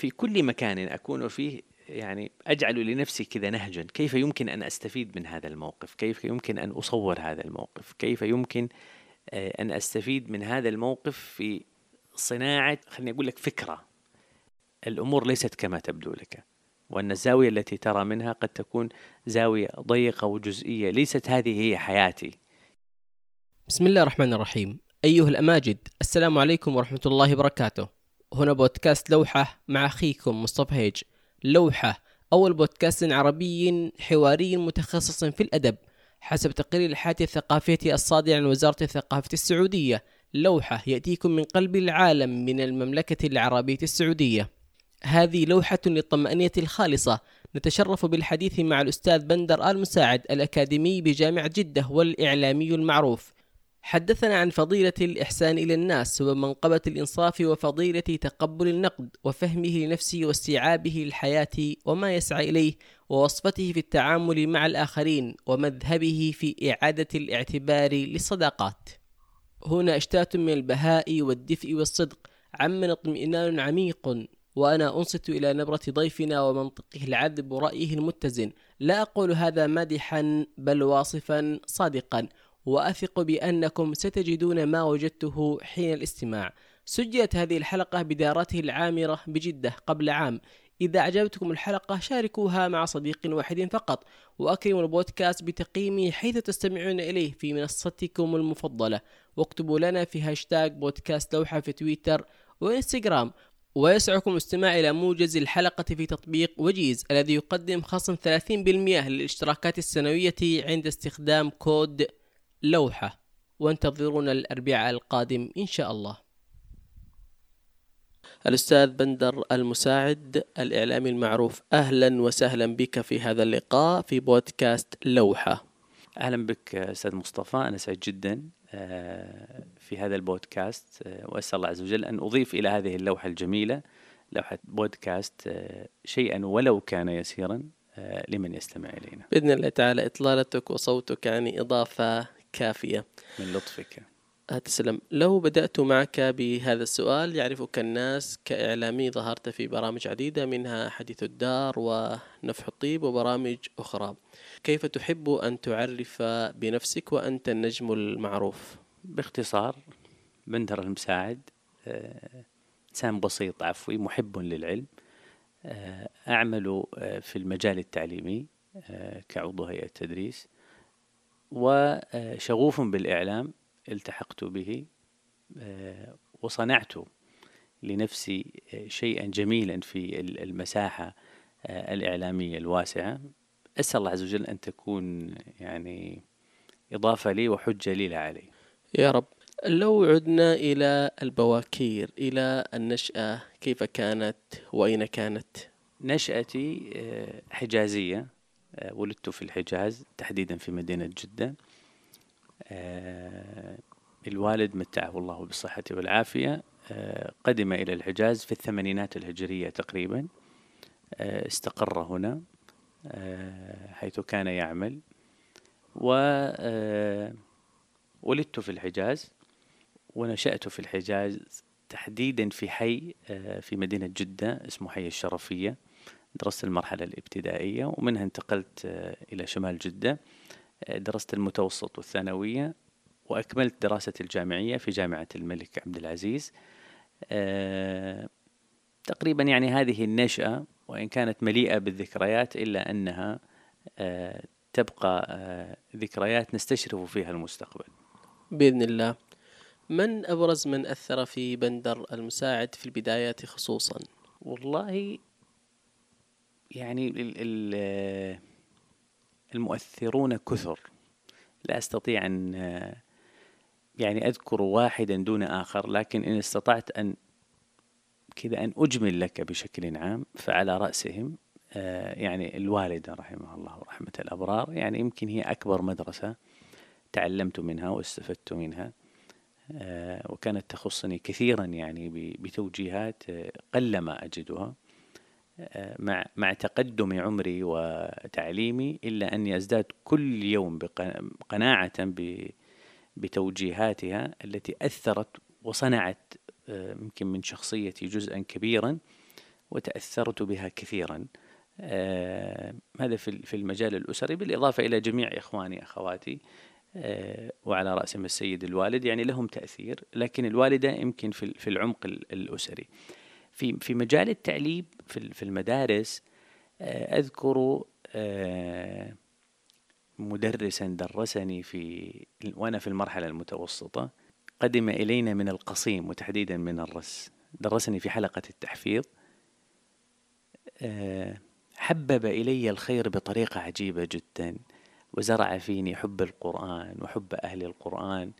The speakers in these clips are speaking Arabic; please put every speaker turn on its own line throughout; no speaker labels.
في كل مكان أكون فيه يعني أجعل لنفسي كذا نهجا. كيف يمكن أن أستفيد من هذا الموقف؟ كيف يمكن أن أصور هذا الموقف؟ كيف يمكن آه، أن أستفيد من هذا الموقف في صناعة خليني أقول لك فكرة؟ الأمور ليست كما تبدو لك وأن الزاوية التي ترى منها قد تكون زاوية ضيقة وجزئية. ليست هذه هي حياتي.
بسم الله الرحمن الرحيم. أيها الأماجد السلام عليكم ورحمة الله وبركاته. هنا بودكاست لوحة مع أخيكم مصطفى هيج. لوحة أول بودكاست عربي حواري متخصص في الأدب حسب تقرير الحاتي الثقافية الصادر عن وزارة الثقافة السعودية. لوحة يأتيكم من قلب العالم من المملكة العربية السعودية. هذه لوحة للطمأنينة الخالصة. نتشرف بالحديث مع الأستاذ بندر آل مساعد الأكاديمي بجامعة جدة والإعلامي المعروف. حدثنا عن فضيلة الإحسان إلى الناس ومنقبة الإنصاف وفضيلة تقبل النقد وفهمه لنفسه واستيعابه للحياة وما يسعى إليه ووصفته في التعامل مع الآخرين ومذهبه في إعادة الاعتبار للصداقات. هنا أشتات من البهاء والدفء والصدق. عمن اطمئنان عميق وأنا أنصت إلى نبرة ضيفنا ومنطقه العذب ورأيه المتزن. لا أقول هذا مادحا بل واصفا صادقا. وأثق بأنكم ستجدون ما وجدته حين الاستماع. سجلت هذه الحلقة بدارته العامرة بجدة قبل عام. إذا أعجبتكم الحلقة شاركوها مع صديق واحد فقط وأكرموا البودكاست بتقييمه حيث تستمعون إليه في منصتكم المفضلة. واكتبوا لنا في هاشتاج بودكاست لوحة في تويتر وإنستغرام. ويسعكم الاستماع إلى موجز الحلقة في تطبيق وجيز الذي يقدم خصم 30% للاشتراكات السنوية عند استخدام كود لوحة وانتظرونا الأربعاء القادم إن شاء الله. الأستاذ بندر المساعد الإعلامي المعروف أهلا وسهلا بك في هذا اللقاء في بودكاست لوحة.
أهلا بك أستاذ مصطفى أنا سعيد جدا آه، في هذا البودكاست آه، وأسأل الله عز وجل أن أضيف إلى هذه اللوحة الجميلة لوحة بودكاست آه، شيئا ولو كان يسيرا لمن يستمع إلينا.
بإذن الله تعالى إطلالتك وصوتك يعني إضافة كافية.
من لطفك.
تسلم. لو بدأت معك بهذا السؤال يعرفك الناس كإعلامي ظهرت في برامج عديدة منها حديث الدار ونفح الطيب وبرامج أخرى. كيف تحب أن تعرف بنفسك وأنت النجم المعروف؟
باختصار بندر المساعد آه، إنسان بسيط عفوي محب للعلم. آه، أعمل آه، في المجال التعليمي كعضو هيئة تدريس. وشغوف بالإعلام التحقت به وصنعت لنفسي شيئا جميلا في المساحة الإعلامية الواسعة. أسأل الله عز وجل أن تكون يعني إضافة لي وحجة لي لا علي
يا رب. لو عدنا إلى البواكير إلى النشأة كيف كانت وأين كانت؟
نشأتي آه، حجازية. آه، ولدت في الحجاز تحديدا في مدينة جدة. آه، الوالد متعه الله بالصحة والعافية. قدم إلى الحجاز في الثمانينات الهجرية تقريبا. استقر هنا آه، حيث كان يعمل. وولدت آه، في الحجاز. ونشأت في الحجاز تحديدا في حي آه، في مدينة جدة اسمه حي الشرفية. درست المرحلة الابتدائية ومنها انتقلت إلى شمال جدة درست المتوسط والثانوية وأكملت دراستي الجامعية في جامعة الملك عبد العزيز. تقريبا يعني هذه النشأة وإن كانت مليئة بالذكريات إلا أنها آه، تبقى آه، ذكريات نستشرف فيها المستقبل.
بإذن الله. من أبرز من أثر في بندر المساعد في البدايات خصوصا؟
والله يعني المؤثرون كثر. لا أستطيع أن آه، يعني أذكر واحدا دون آخر لكن إن استطعت أن كذا أن أجمل لك بشكل عام فعلى رأسهم آه، يعني الوالدة رحمها الله ورحمة الأبرار يعني يمكن هي أكبر مدرسة تعلمت منها واستفدت منها آه، وكانت تخصني كثيرا يعني بتوجيهات آه، قلما أجدها. مع مع تقدم عمري وتعليمي إلا أني أزداد كل يوم قناعة بتوجيهاتها التي أثرت وصنعت يمكن من شخصيتي جزءا كبيرا وتأثرت بها كثيرا. آه هذا في المجال الأسري بالإضافة إلى جميع إخواني أخواتي آه وعلى رأسهم السيد الوالد يعني لهم تأثير لكن الوالدة يمكن في في العمق الأسري. في في مجال التعليم في في المدارس آه أذكر آه مدرسا درسني في وأنا في المرحلة المتوسطة قدم إلينا من القصيم وتحديدا من الرس. درسني في حلقة التحفيظ. آه، حبب إلي الخير بطريقة عجيبة جدا وزرع فيني حب القرآن وحب أهل القرآن.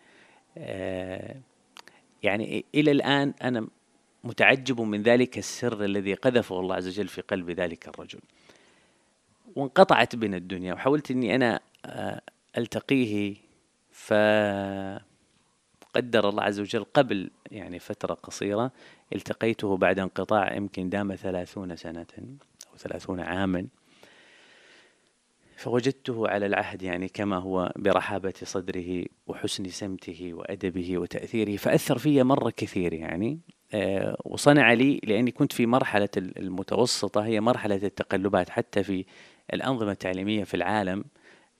آه، يعني إلى الآن أنا متعجب من ذلك السر الذي قذفه الله عز وجل في قلب ذلك الرجل. وانقطعت بنا الدنيا وحاولت أني أنا آه، ألتقيه ف قدر الله عز وجل قبل يعني فترة قصيرة التقيته بعد انقطاع يمكن دام ثلاثون سنة أو ثلاثون عاما. فوجدته على العهد يعني كما هو برحابة صدره وحسن سمته وأدبه وتأثيره فأثر في مرة كثير يعني. وصنع لي لأني كنت في مرحلة المتوسطة هي مرحلة التقلبات حتى في الأنظمة التعليمية في العالم.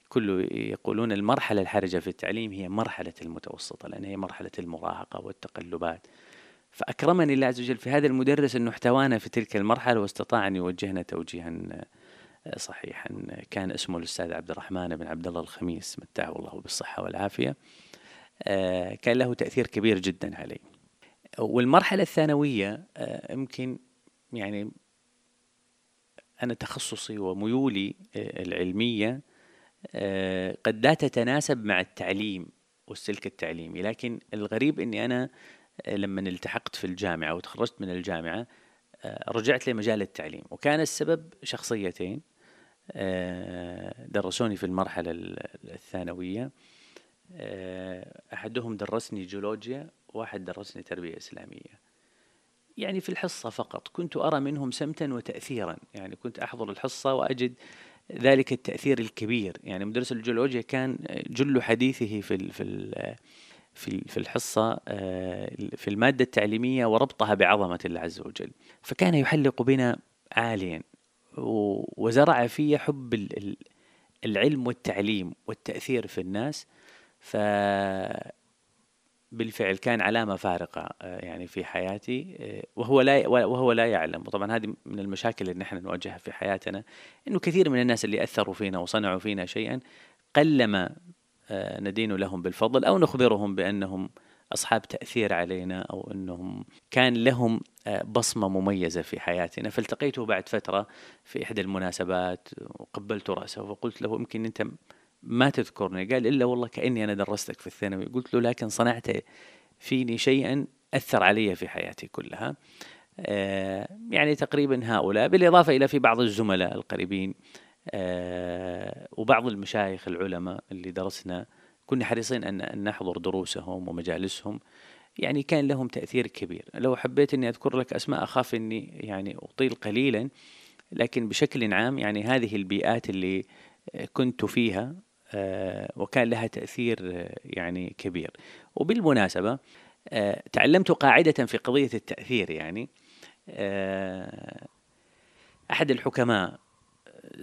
كله يقولون المرحلة الحرجة في التعليم هي مرحلة المتوسطة لأن هي مرحلة المراهقة والتقلبات. فأكرمني الله عز وجل في هذا المدرس أنه احتوانا في تلك المرحلة واستطاع أن يوجهنا توجيها صحيحا. كان اسمه الأستاذ عبد الرحمن بن عبد الله الخميس متعه الله بالصحة والعافية. آه، كان له تأثير كبير جدا علي. والمرحلة الثانوية آه، يمكن يعني أنا تخصصي وميولي آه، العلمية آه، قد لا تتناسب مع التعليم والسلك التعليمي. لكن الغريب إني أنا لما التحقت في الجامعة وتخرجت من الجامعة رجعت لمجال التعليم. وكان السبب شخصيتين درسوني في المرحلة الثانوية أحدهم درسني جيولوجيا وواحد درسني تربية إسلامية. يعني في الحصة فقط. كنت أرى منهم سمتا وتاثيرا. يعني كنت أحضر الحصة وأجد ذلك التأثير الكبير. يعني مدرس الجيولوجيا كان جل حديثه في في في في الحصة آه، في المادة التعليمية وربطها بعظمة الله عز وجل. فكان يحلق بنا عاليا. وزرع في حب العلم والتعليم والتأثير في الناس. ف بالفعل كان علامة فارقة آه، يعني في حياتي آه، وهو لا وهو لا يعلم. وطبعا هذه من المشاكل اللي نحن نواجهها في حياتنا إنه كثير من الناس اللي أثروا فينا وصنعوا فينا شيئا قلما آه، ندين لهم بالفضل أو نخبرهم بأنهم أصحاب تأثير علينا أو أنهم كان لهم بصمة مميزة في حياتنا. فالتقيته بعد فترة في إحدى المناسبات وقبلت رأسه وقلت له يمكن أنت ما تذكرني. قال إلا والله كأني أنا درستك في الثانوي. قلت له لكن صنعت فيني شيئا أثر علي في حياتي كلها. آه يعني تقريبا هؤلاء بالإضافة إلى في بعض الزملاء القريبين آه وبعض المشايخ العلماء اللي درسنا. كنا حريصين أن, نحضر دروسهم ومجالسهم. يعني كان لهم تأثير كبير. لو حبيت أني أذكر لك أسماء أخاف أني يعني أطيل قليلا. لكن بشكل عام يعني هذه البيئات اللي كنت فيها وكان لها تأثير آه، يعني كبير. وبالمناسبة آه، تعلمت قاعدة في قضية التأثير يعني. أحد الحكماء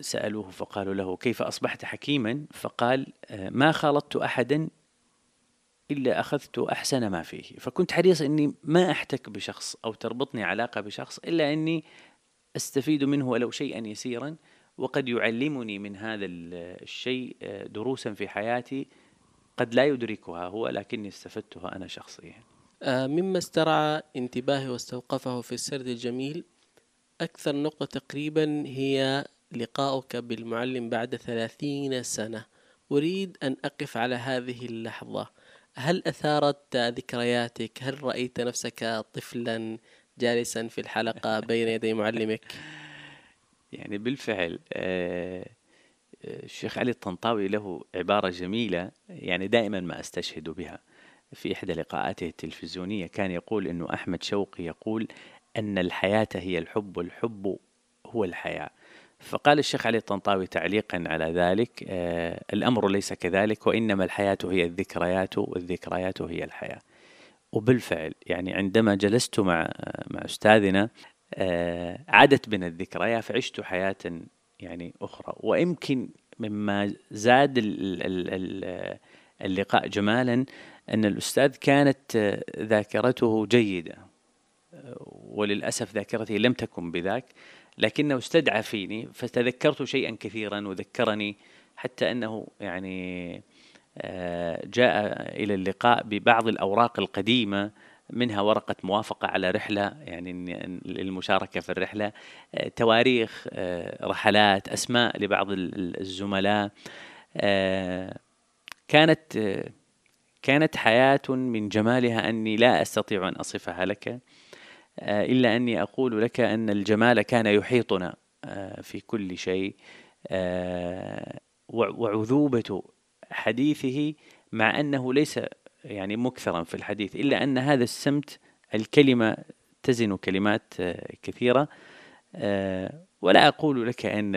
سألوه فقالوا له كيف أصبحت حكيما؟ فقال ما خالطت أحدا إلا أخذت أحسن ما فيه. فكنت حريص أني ما أحتك بشخص أو تربطني علاقة بشخص إلا أني أستفيد منه ولو شيئا يسيرا. وقد يعلمني من هذا الشيء آه، دروسا في حياتي قد لا يدركها هو لكني استفدتها أنا شخصيا.
آه، مما استرعى انتباهي واستوقفه في السرد الجميل أكثر نقطة تقريبا هي لقاؤك بالمعلم بعد ثلاثين سنة. أريد أن أقف على هذه اللحظة. هل أثارت ذكرياتك؟ هل رأيت نفسك طفلا جالسا في الحلقة بين يدي معلمك؟
يعني بالفعل آه، آه، الشيخ علي الطنطاوي له عبارة جميلة يعني دائما ما أستشهد بها. في إحدى لقاءاته التلفزيونية كان يقول أنه أحمد شوقي يقول أن الحياة هي الحب والحب هو الحياة. فقال الشيخ علي الطنطاوي تعليقا على ذلك آه الأمر ليس كذلك وإنما الحياة هي الذكريات والذكريات هي الحياة. وبالفعل يعني عندما جلست مع مع أستاذنا آه، عادت بنا الذكرى. فعشت حياة يعني أخرى ويمكن مما زاد اللقاء جمالا أن الأستاذ كانت ذاكرته جيدة وللأسف ذاكرتي لم تكن بذاك لكنه استدعى فيني فتذكرت شيئا كثيرا وذكرني حتى أنه يعني آه، جاء إلى اللقاء ببعض الأوراق القديمة منها ورقة موافقة على رحلة يعني للمشاركة في الرحلة. آه، تواريخ آه، رحلات أسماء لبعض الزملاء. كانت كانت حياة من جمالها أني لا أستطيع أن أصفها لك. إلا أني أقول لك أن الجمال كان يحيطنا في كل شيء. وعذوبة حديثه مع أنه ليس يعني مكثرا في الحديث إلا أن هذا السمت الكلمة تزن كلمات آه، كثيرة آه، ولا أقول لك أن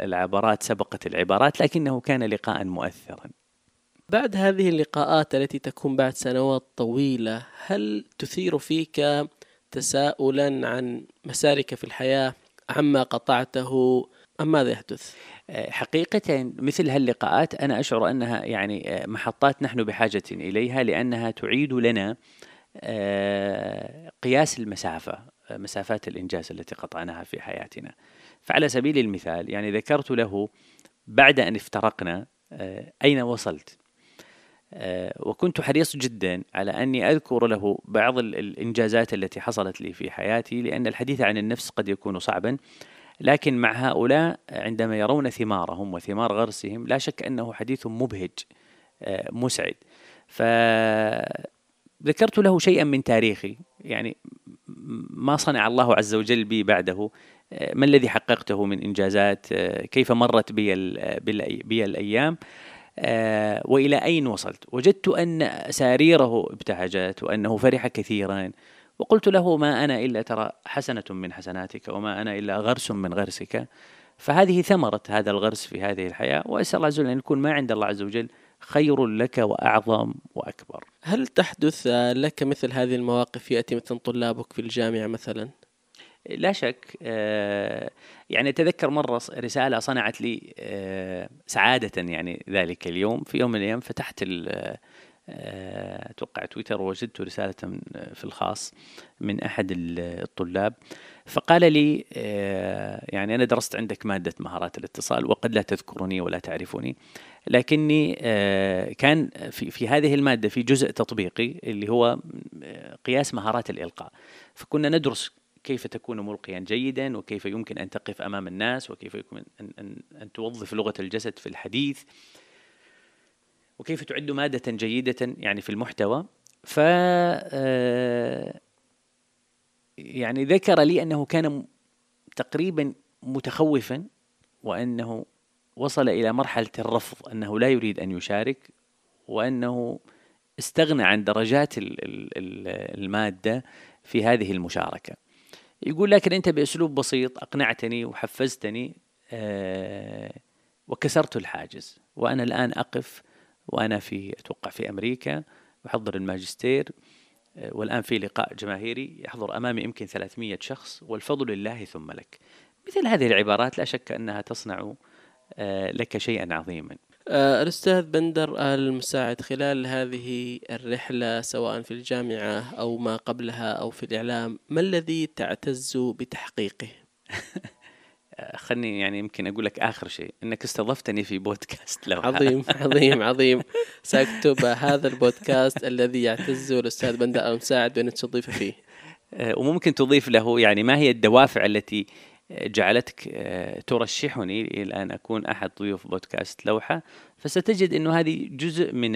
العبارات سبقت العبارات لكنه كان لقاء مؤثرا.
بعد هذه اللقاءات التي تكون بعد سنوات طويلة هل تثير فيك تساؤلا عن مسارك في الحياة؟ عما قطعته؟ أم ماذا يحدث؟
حقيقة مثل هاللقاءات أنا أشعر أنها يعني محطات نحن بحاجة إليها لأنها تعيد لنا آه، قياس المسافة مسافات الإنجاز التي قطعناها في حياتنا. فعلى سبيل المثال يعني ذكرت له بعد أن افترقنا آه، أين وصلت؟ آه، وكنت حريص جدا على أني أذكر له بعض الإنجازات التي حصلت لي في حياتي لأن الحديث عن النفس قد يكون صعبا. لكن مع هؤلاء عندما يرون ثمارهم وثمار غرسهم لا شك أنه حديث مبهج آه، مسعد. فذكرت له شيئا من تاريخي يعني ما صنع الله عز وجل بي بعده آه، ما الذي حققته من إنجازات آه، كيف مرت بي, بي الأيام وإلى أين وصلت؟ وجدت أن ساريره ابتهجت وأنه فرح كثيرا وقلت له ما أنا إلا ترى حسنة من حسناتك وما أنا إلا غرس من غرسك. فهذه ثمرة هذا الغرس في هذه الحياة وأسأل الله عز وجل أن يكون ما عند الله عز وجل خير لك وأعظم وأكبر.
هل تحدث لك مثل هذه المواقف يأتي مثلا طلابك في الجامعة مثلا؟
لا شك آه، يعني أتذكر مرة رسالة صنعت لي آه، سعادة يعني ذلك اليوم. في يوم من الأيام فتحت أتوقع تويتر وجدت رسالة في الخاص من أحد الطلاب فقال لي آه، يعني أنا درست عندك مادة مهارات الاتصال وقد لا تذكرني ولا تعرفني لكني آه، كان في في هذه المادة في جزء تطبيقي اللي هو قياس مهارات الإلقاء فكنا ندرس كيف تكون ملقيا جيدا وكيف يمكن أن تقف أمام الناس وكيف يمكن أن, أن توظف لغة الجسد في الحديث. وكيف تعد مادة جيدة يعني في المحتوى. ف آه، يعني ذكر لي أنه كان تقريبا متخوفا وأنه وصل إلى مرحلة الرفض أنه لا يريد أن يشارك وأنه استغنى عن درجات المادة في هذه المشاركة. يقول لكن أنت بأسلوب بسيط أقنعتني وحفزتني آه، وكسرت الحاجز وأنا الآن أقف وأنا في أتوقع في أمريكا أحضر الماجستير آه، والآن في لقاء جماهيري يحضر أمامي يمكن 300 شخص والفضل لله ثم لك مثل هذه العبارات لا شك أنها تصنع آه، لك شيئا عظيما
آه، الأستاذ بندر المساعد خلال هذه الرحلة سواء في الجامعة أو ما قبلها أو في الإعلام ما الذي تعتز بتحقيقه؟
خلني يعني يمكن أقول لك آخر شيء إنك استضفتني في بودكاست
لو عظيم عظيم عظيم. سأكتب هذا البودكاست الذي يعتز الأستاذ بندر المساعد بأن تستضيف فيه.
آه، وممكن تضيف له يعني ما هي الدوافع التي جعلتك آه، ترشحني إلى ان أكون أحد ضيوف بودكاست لوحة؟ فستجد إنه هذه جزء من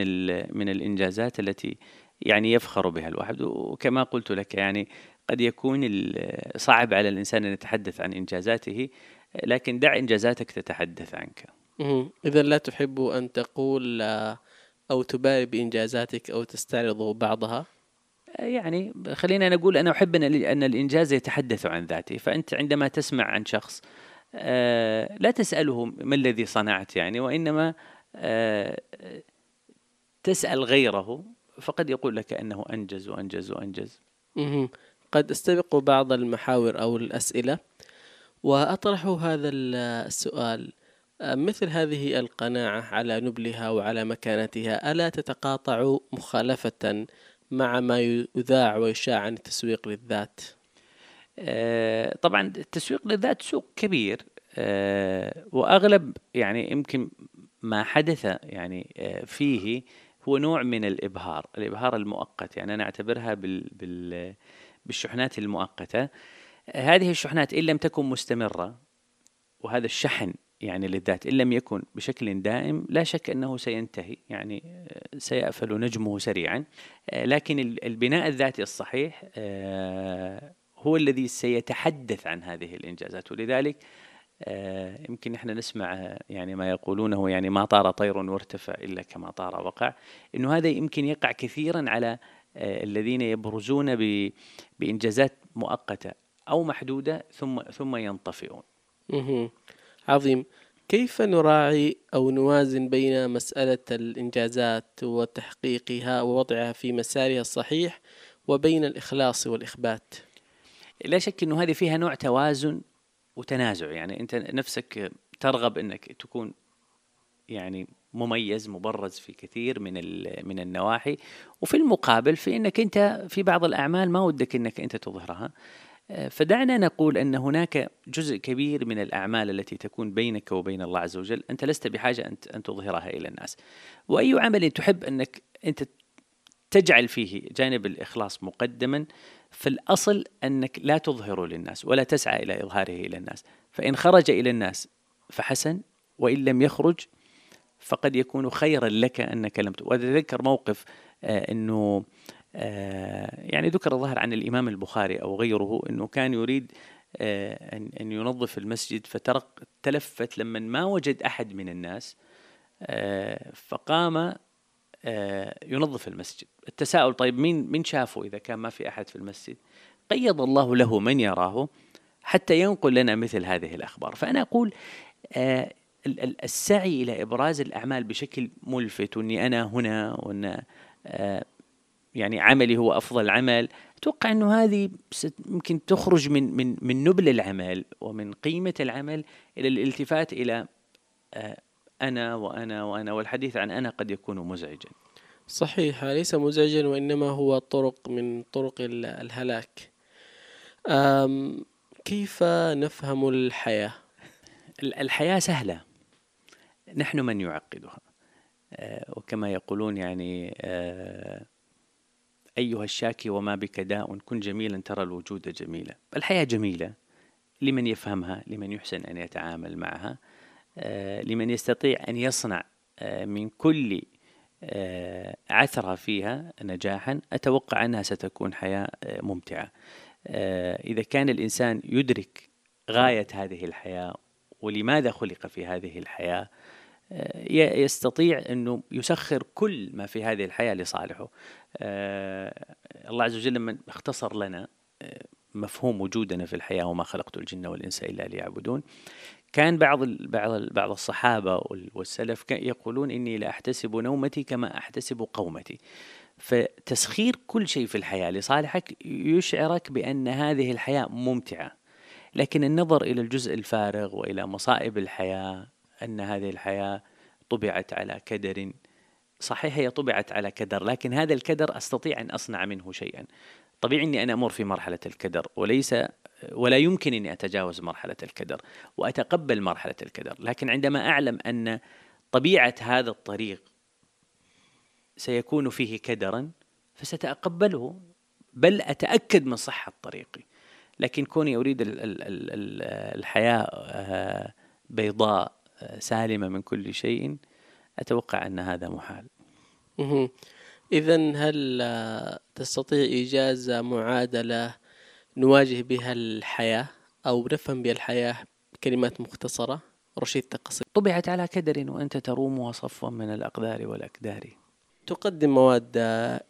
من الإنجازات التي يعني يفخر بها الواحد. وكما قلت لك يعني قد يكون صعب على الإنسان أن يتحدث عن إنجازاته لكن دع إنجازاتك تتحدث عنك.
اذا لا تحب أن تقول أو تبالي بإنجازاتك أو تستعرض بعضها؟
يعني خلينا نقول أنا أحب أن الإنجاز يتحدث عن ذاته، فأنت عندما تسمع عن شخص آه، لا تسأله ما الذي صنعت يعني وإنما آه، تسأل غيره فقد يقول لك أنه أنجز وأنجز وأنجز.
قد استبق بعض المحاور أو الأسئلة وأطرح هذا السؤال مثل هذه القناعة على نبلها وعلى مكانتها ألا تتقاطع مخالفة مع ما يذاع ويشاع عن التسويق للذات؟
آه، طبعا التسويق للذات سوق كبير آه، وأغلب يعني يمكن ما حدث يعني آه، فيه هو نوع من الإبهار، الإبهار المؤقت يعني أنا أعتبرها بال بال بالشحنات المؤقتة. هذه الشحنات إن لم تكن مستمرة وهذا الشحن يعني للذات إن لم يكن بشكل دائم لا شك أنه سينتهي يعني سيأفل نجمه سريعا. لكن البناء الذاتي الصحيح هو الذي سيتحدث عن هذه الإنجازات. ولذلك آه، يمكن إحنا نسمع يعني ما يقولونه يعني ما طار طير وارتفع إلا كما طار وقع إنه هذا يمكن يقع كثيرا على آه، الذين يبرزون بإنجازات مؤقتة أو محدودة ثم ثم ينطفئون.
عظيم. كيف نراعي أو نوازن بين مسألة الإنجازات وتحقيقها ووضعها في مسارها الصحيح وبين الإخلاص والإخبات؟
لا شك إنه هذه فيها نوع توازن وتنازع يعني أنت نفسك ترغب إنك تكون يعني مميز مبرز في كثير من من النواحي. وفي المقابل في إنك أنت في بعض الأعمال ما ودك إنك أنت تظهرها. فدعنا نقول أن هناك جزء كبير من الأعمال التي تكون بينك وبين الله عز وجل أنت لست بحاجة أن أن تظهرها إلى الناس. وأي عمل تحب أنك أنت تجعل فيه جانب الإخلاص مقدما فالأصل أنك لا تظهره للناس ولا تسعى إلى إظهاره إلى الناس. فإن خرج إلى الناس فحسن وإن لم يخرج فقد يكون خيرا لك أنك لم وأتذكر موقف آه أنه آه يعني ذكر الظاهر عن الإمام البخاري أو غيره أنه كان يريد آه أن, ينظف المسجد فترك تلفت لما ما وجد أحد من الناس فقام ينظف المسجد. التساؤل طيب مين مين شافه إذا كان ما في أحد في المسجد؟ قيض الله له من يراه حتى ينقل لنا مثل هذه الأخبار. فأنا أقول السعي إلى إبراز الأعمال بشكل ملفت وأني أنا هنا وأن آه، يعني عملي هو أفضل عمل. أتوقع أنه هذه ممكن تخرج من من من نبل العمل ومن قيمة العمل إلى الالتفات إلى أنا وأنا وأنا والحديث عن أنا قد يكون مزعجا.
صحيح ليس مزعجا وإنما هو طرق من طرق الهلاك. كيف نفهم الحياة؟
الحياة سهلة. نحن من يعقدها. آه، وكما يقولون يعني آه، أيها الشاكي وما بك داء كن جميلا ترى الوجود جميلا. الحياة جميلة لمن يفهمها لمن يحسن أن يتعامل معها آه، لمن يستطيع أن يصنع من كل عثرة فيها نجاحا أتوقع أنها ستكون حياة ممتعة. إذا كان الإنسان يدرك غاية هذه الحياة ولماذا خلق في هذه الحياة يستطيع أنه يسخر كل ما في هذه الحياة لصالحه. الله عز وجل لما اختصر لنا مفهوم وجودنا في الحياة وما خلقت الجن والإنس إلا ليعبدون كان بعض بعض بعض الصحابة والسلف يقولون إني لا أحتسب نومتي كما أحتسب قومتي. فتسخير كل شيء في الحياة لصالحك يشعرك بأن هذه الحياة ممتعة. لكن النظر إلى الجزء الفارغ وإلى مصائب الحياة أن هذه الحياة طبعت على كدر صحيح هي طبعت على كدر لكن هذا الكدر أستطيع أن أصنع منه شيئا. طبيعي إني أنا أمر في مرحلة الكدر وليس ولا يمكن إني أتجاوز مرحلة الكدر وأتقبل مرحلة الكدر. لكن عندما أعلم أن طبيعة هذا الطريق سيكون فيه كدرا فستتقبله بل أتأكد من صحة طريقي. لكن كوني أريد الحياة آه، بيضاء آه، سالمة من كل شيء أتوقع أن هذا محال.
اذا هل تستطيع إيجاز معادلة نواجه بها الحياة أو نفهم بها الحياة بكلمات مختصرة؟ رشيد تقصي
طبعت على كدر وأنت ترومها صفوا من الأقدار والأكدار.
تقدم مواد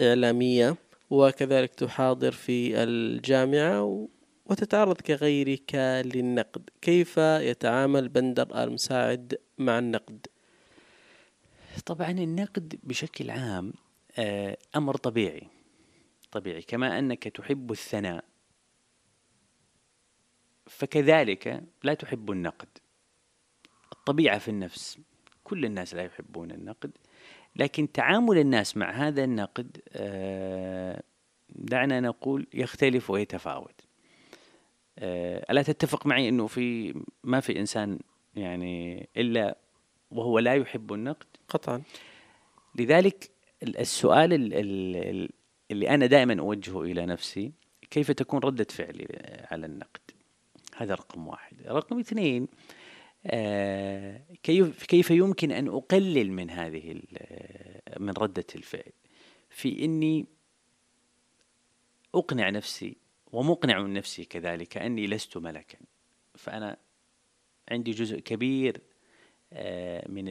إعلامية وكذلك تحاضر في الجامعة وتتعرض كغيرك للنقد. كيف يتعامل بندر المساعد مع النقد؟
طبعا النقد بشكل عام آه، أمر طبيعي. طبيعي. كما أنك تحب الثناء فكذلك لا تحب النقد. الطبيعة في النفس كل الناس لا يحبون النقد لكن تعامل الناس مع هذا النقد آه، دعنا نقول يختلف ويتفاوت. آه، ألا تتفق معي أنه في ما في إنسان يعني إلا وهو لا يحب النقد؟
قطعا.
لذلك السؤال اللي أنا دائما أوجهه إلى نفسي كيف تكون ردة فعلي على النقد؟ هذا رقم واحد. رقم اثنين آه، كيف كيف يمكن أن أقلل من هذه من ردة الفعل؟ في إني أقنع نفسي ومقنع من نفسي كذلك اني لست ملكا. فأنا عندي جزء كبير آه، من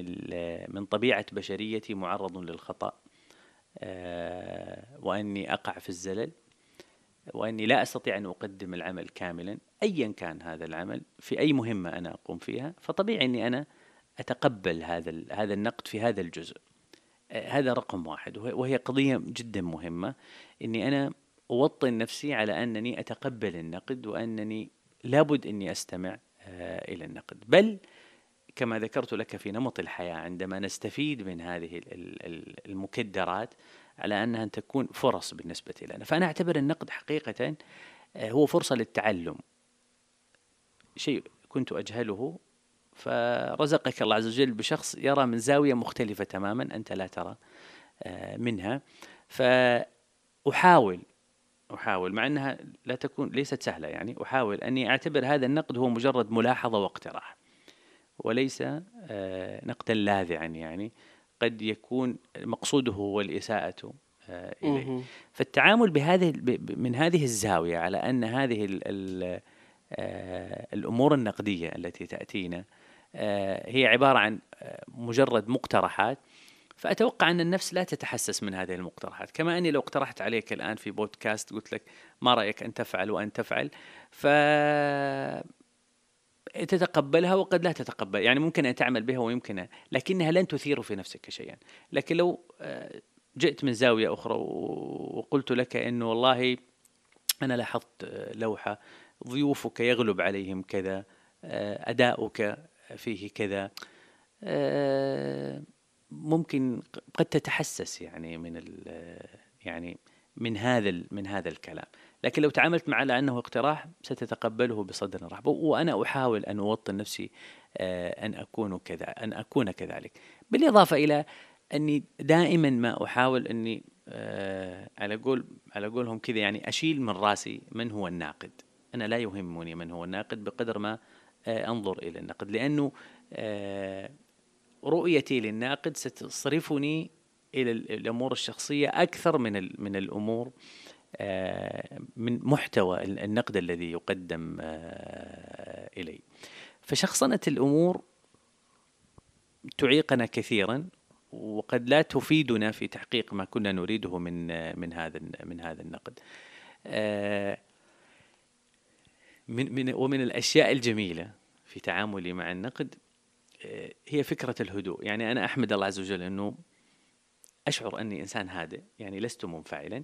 من طبيعة بشريتي معرض للخطأ آه، وأني أقع في الزلل وأني لا أستطيع أن أقدم العمل كاملا ايا كان هذا العمل في أي مهمة أنا أقوم فيها فطبيعي أني أنا أتقبل هذا هذا النقد في هذا الجزء. آه، هذا رقم واحد وهي قضية جدا مهمة إني أنا أوطن نفسي على أنني أتقبل النقد وأنني لابد أني أستمع آه، إلى النقد. بل كما ذكرت لك في نمط الحياة عندما نستفيد من هذه المكدرات على أنها ان تكون فرص بالنسبة لنا. فأنا أعتبر النقد حقيقة آه، هو فرصة للتعلم. شيء كنت أجهله فرزقك الله عز وجل بشخص يرى من زاوية مختلفة تماما أنت لا ترى آه، منها. فأحاول أحاول مع إنها لا تكون ليست سهلة يعني أحاول أني أعتبر هذا النقد هو مجرد ملاحظة واقتراح وليس آه، نقدا لاذعا يعني قد يكون مقصوده هو الإساءة آه، إليه. فالتعامل بهذه من هذه الزاوية على أن هذه ال ال آه، الأمور النقدية التي تأتينا هي عبارة عن مجرد مقترحات فأتوقع أن النفس لا تتحسس من هذه المقترحات. كما أني لو اقترحت عليك الآن في بودكاست قلت لك ما رأيك أن تفعل وأن تفعل ف تتقبلها وقد لا تتقبل. يعني ممكن أن تعمل بها ويمكن لكنها لن تثير في نفسك شيئا. لكن لو آه، جئت من زاوية أخرى وقلت لك أنه والله أنا لاحظت آه، لوحة ضيوفك يغلب عليهم كذا آه، أداؤك فيه كذا ممكن قد تتحسس يعني من يعني من هذا من هذا الكلام. لكن لو تعاملت معه على انه اقتراح ستتقبله بصدر رحب. وأنا أحاول أن أوطن نفسي آه، أن أكون كذا أن أكون كذلك. بالإضافة إلى أني دائما ما أحاول أني آه، على قول على قولهم كذا يعني أشيل من رأسي من هو الناقد. أنا لا يهمني من هو الناقد بقدر ما آه، أنظر إلى النقد لأنه رؤيتي للناقد ستصرفني إلى الأمور الشخصية أكثر من من الأمور آه، من محتوى النقد الذي يقدم آه، إلي. فشخصنة الأمور تعيقنا كثيرا وقد لا تفيدنا في تحقيق ما كنا نريده من من هذا من هذا النقد. آه، من من ومن الأشياء الجميلة في تعاملي مع النقد هي فكرة الهدوء. يعني أنا أحمد الله عز وجل أنه أشعر أني إنسان هادئ يعني لست منفعلا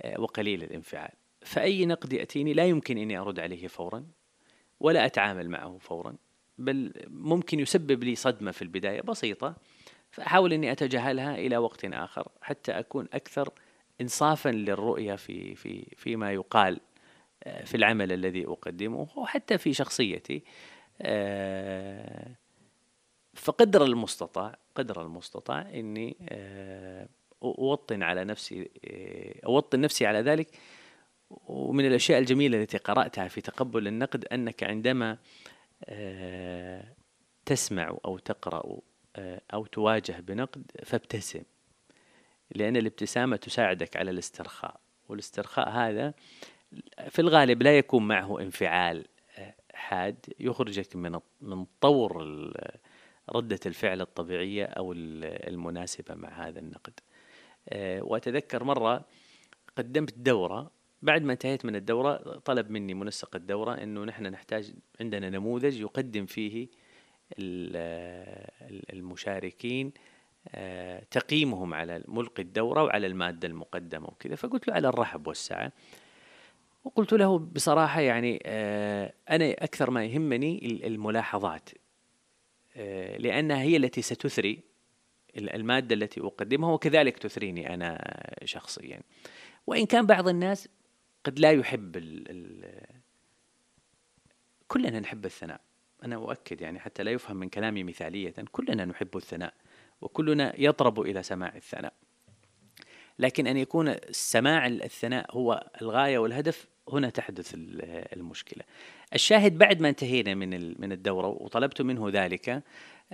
آه، وقليل الانفعال. فأي نقد يأتيني لا يمكن أني أرد عليه فورا ولا أتعامل معه فورا بل ممكن يسبب لي صدمة في البداية بسيطة فأحاول أني أتجاهلها إلى وقت آخر حتى أكون أكثر إنصافا للرؤية في في فيما يقال آه، في العمل الذي أقدمه وحتى في شخصيتي. آه، فقدر المستطاع قدر المستطاع إني أوطن على نفسي أوطن نفسي على ذلك. ومن الأشياء الجميلة التي قرأتها في تقبل النقد أنك عندما آه، تسمع أو تقرأ آه، أو تواجه بنقد فابتسم لأن الابتسامة تساعدك على الاسترخاء. والاسترخاء هذا في الغالب لا يكون معه انفعال آه، حاد يخرجك من من طور ردة الفعل الطبيعية أو المناسبة مع هذا النقد. آه، وأتذكر مرة قدمت دورة بعد ما انتهيت من الدورة طلب مني منسق الدورة أنه نحن نحتاج عندنا نموذج يقدم فيه المشاركين آه، تقييمهم على ملقي الدورة وعلى المادة المقدمة وكذا. فقلت له على الرحب والسعة. وقلت له بصراحة يعني آه، أنا أكثر ما يهمني ال- الملاحظات. لأنها هي التي ستثري ال- المادة التي أقدمها وكذلك تثريني أنا شخصيا. وإن كان بعض الناس قد لا يحب ال ال كلنا نحب الثناء. أنا أؤكد يعني حتى لا يفهم من كلامي مثالية كلنا نحب الثناء وكلنا يطرب إلى سماع الثناء. لكن أن يكون سماع الثناء هو الغاية والهدف هنا تحدث ال- المشكلة. الشاهد بعد ما انتهينا من من الدورة وطلبت منه ذلك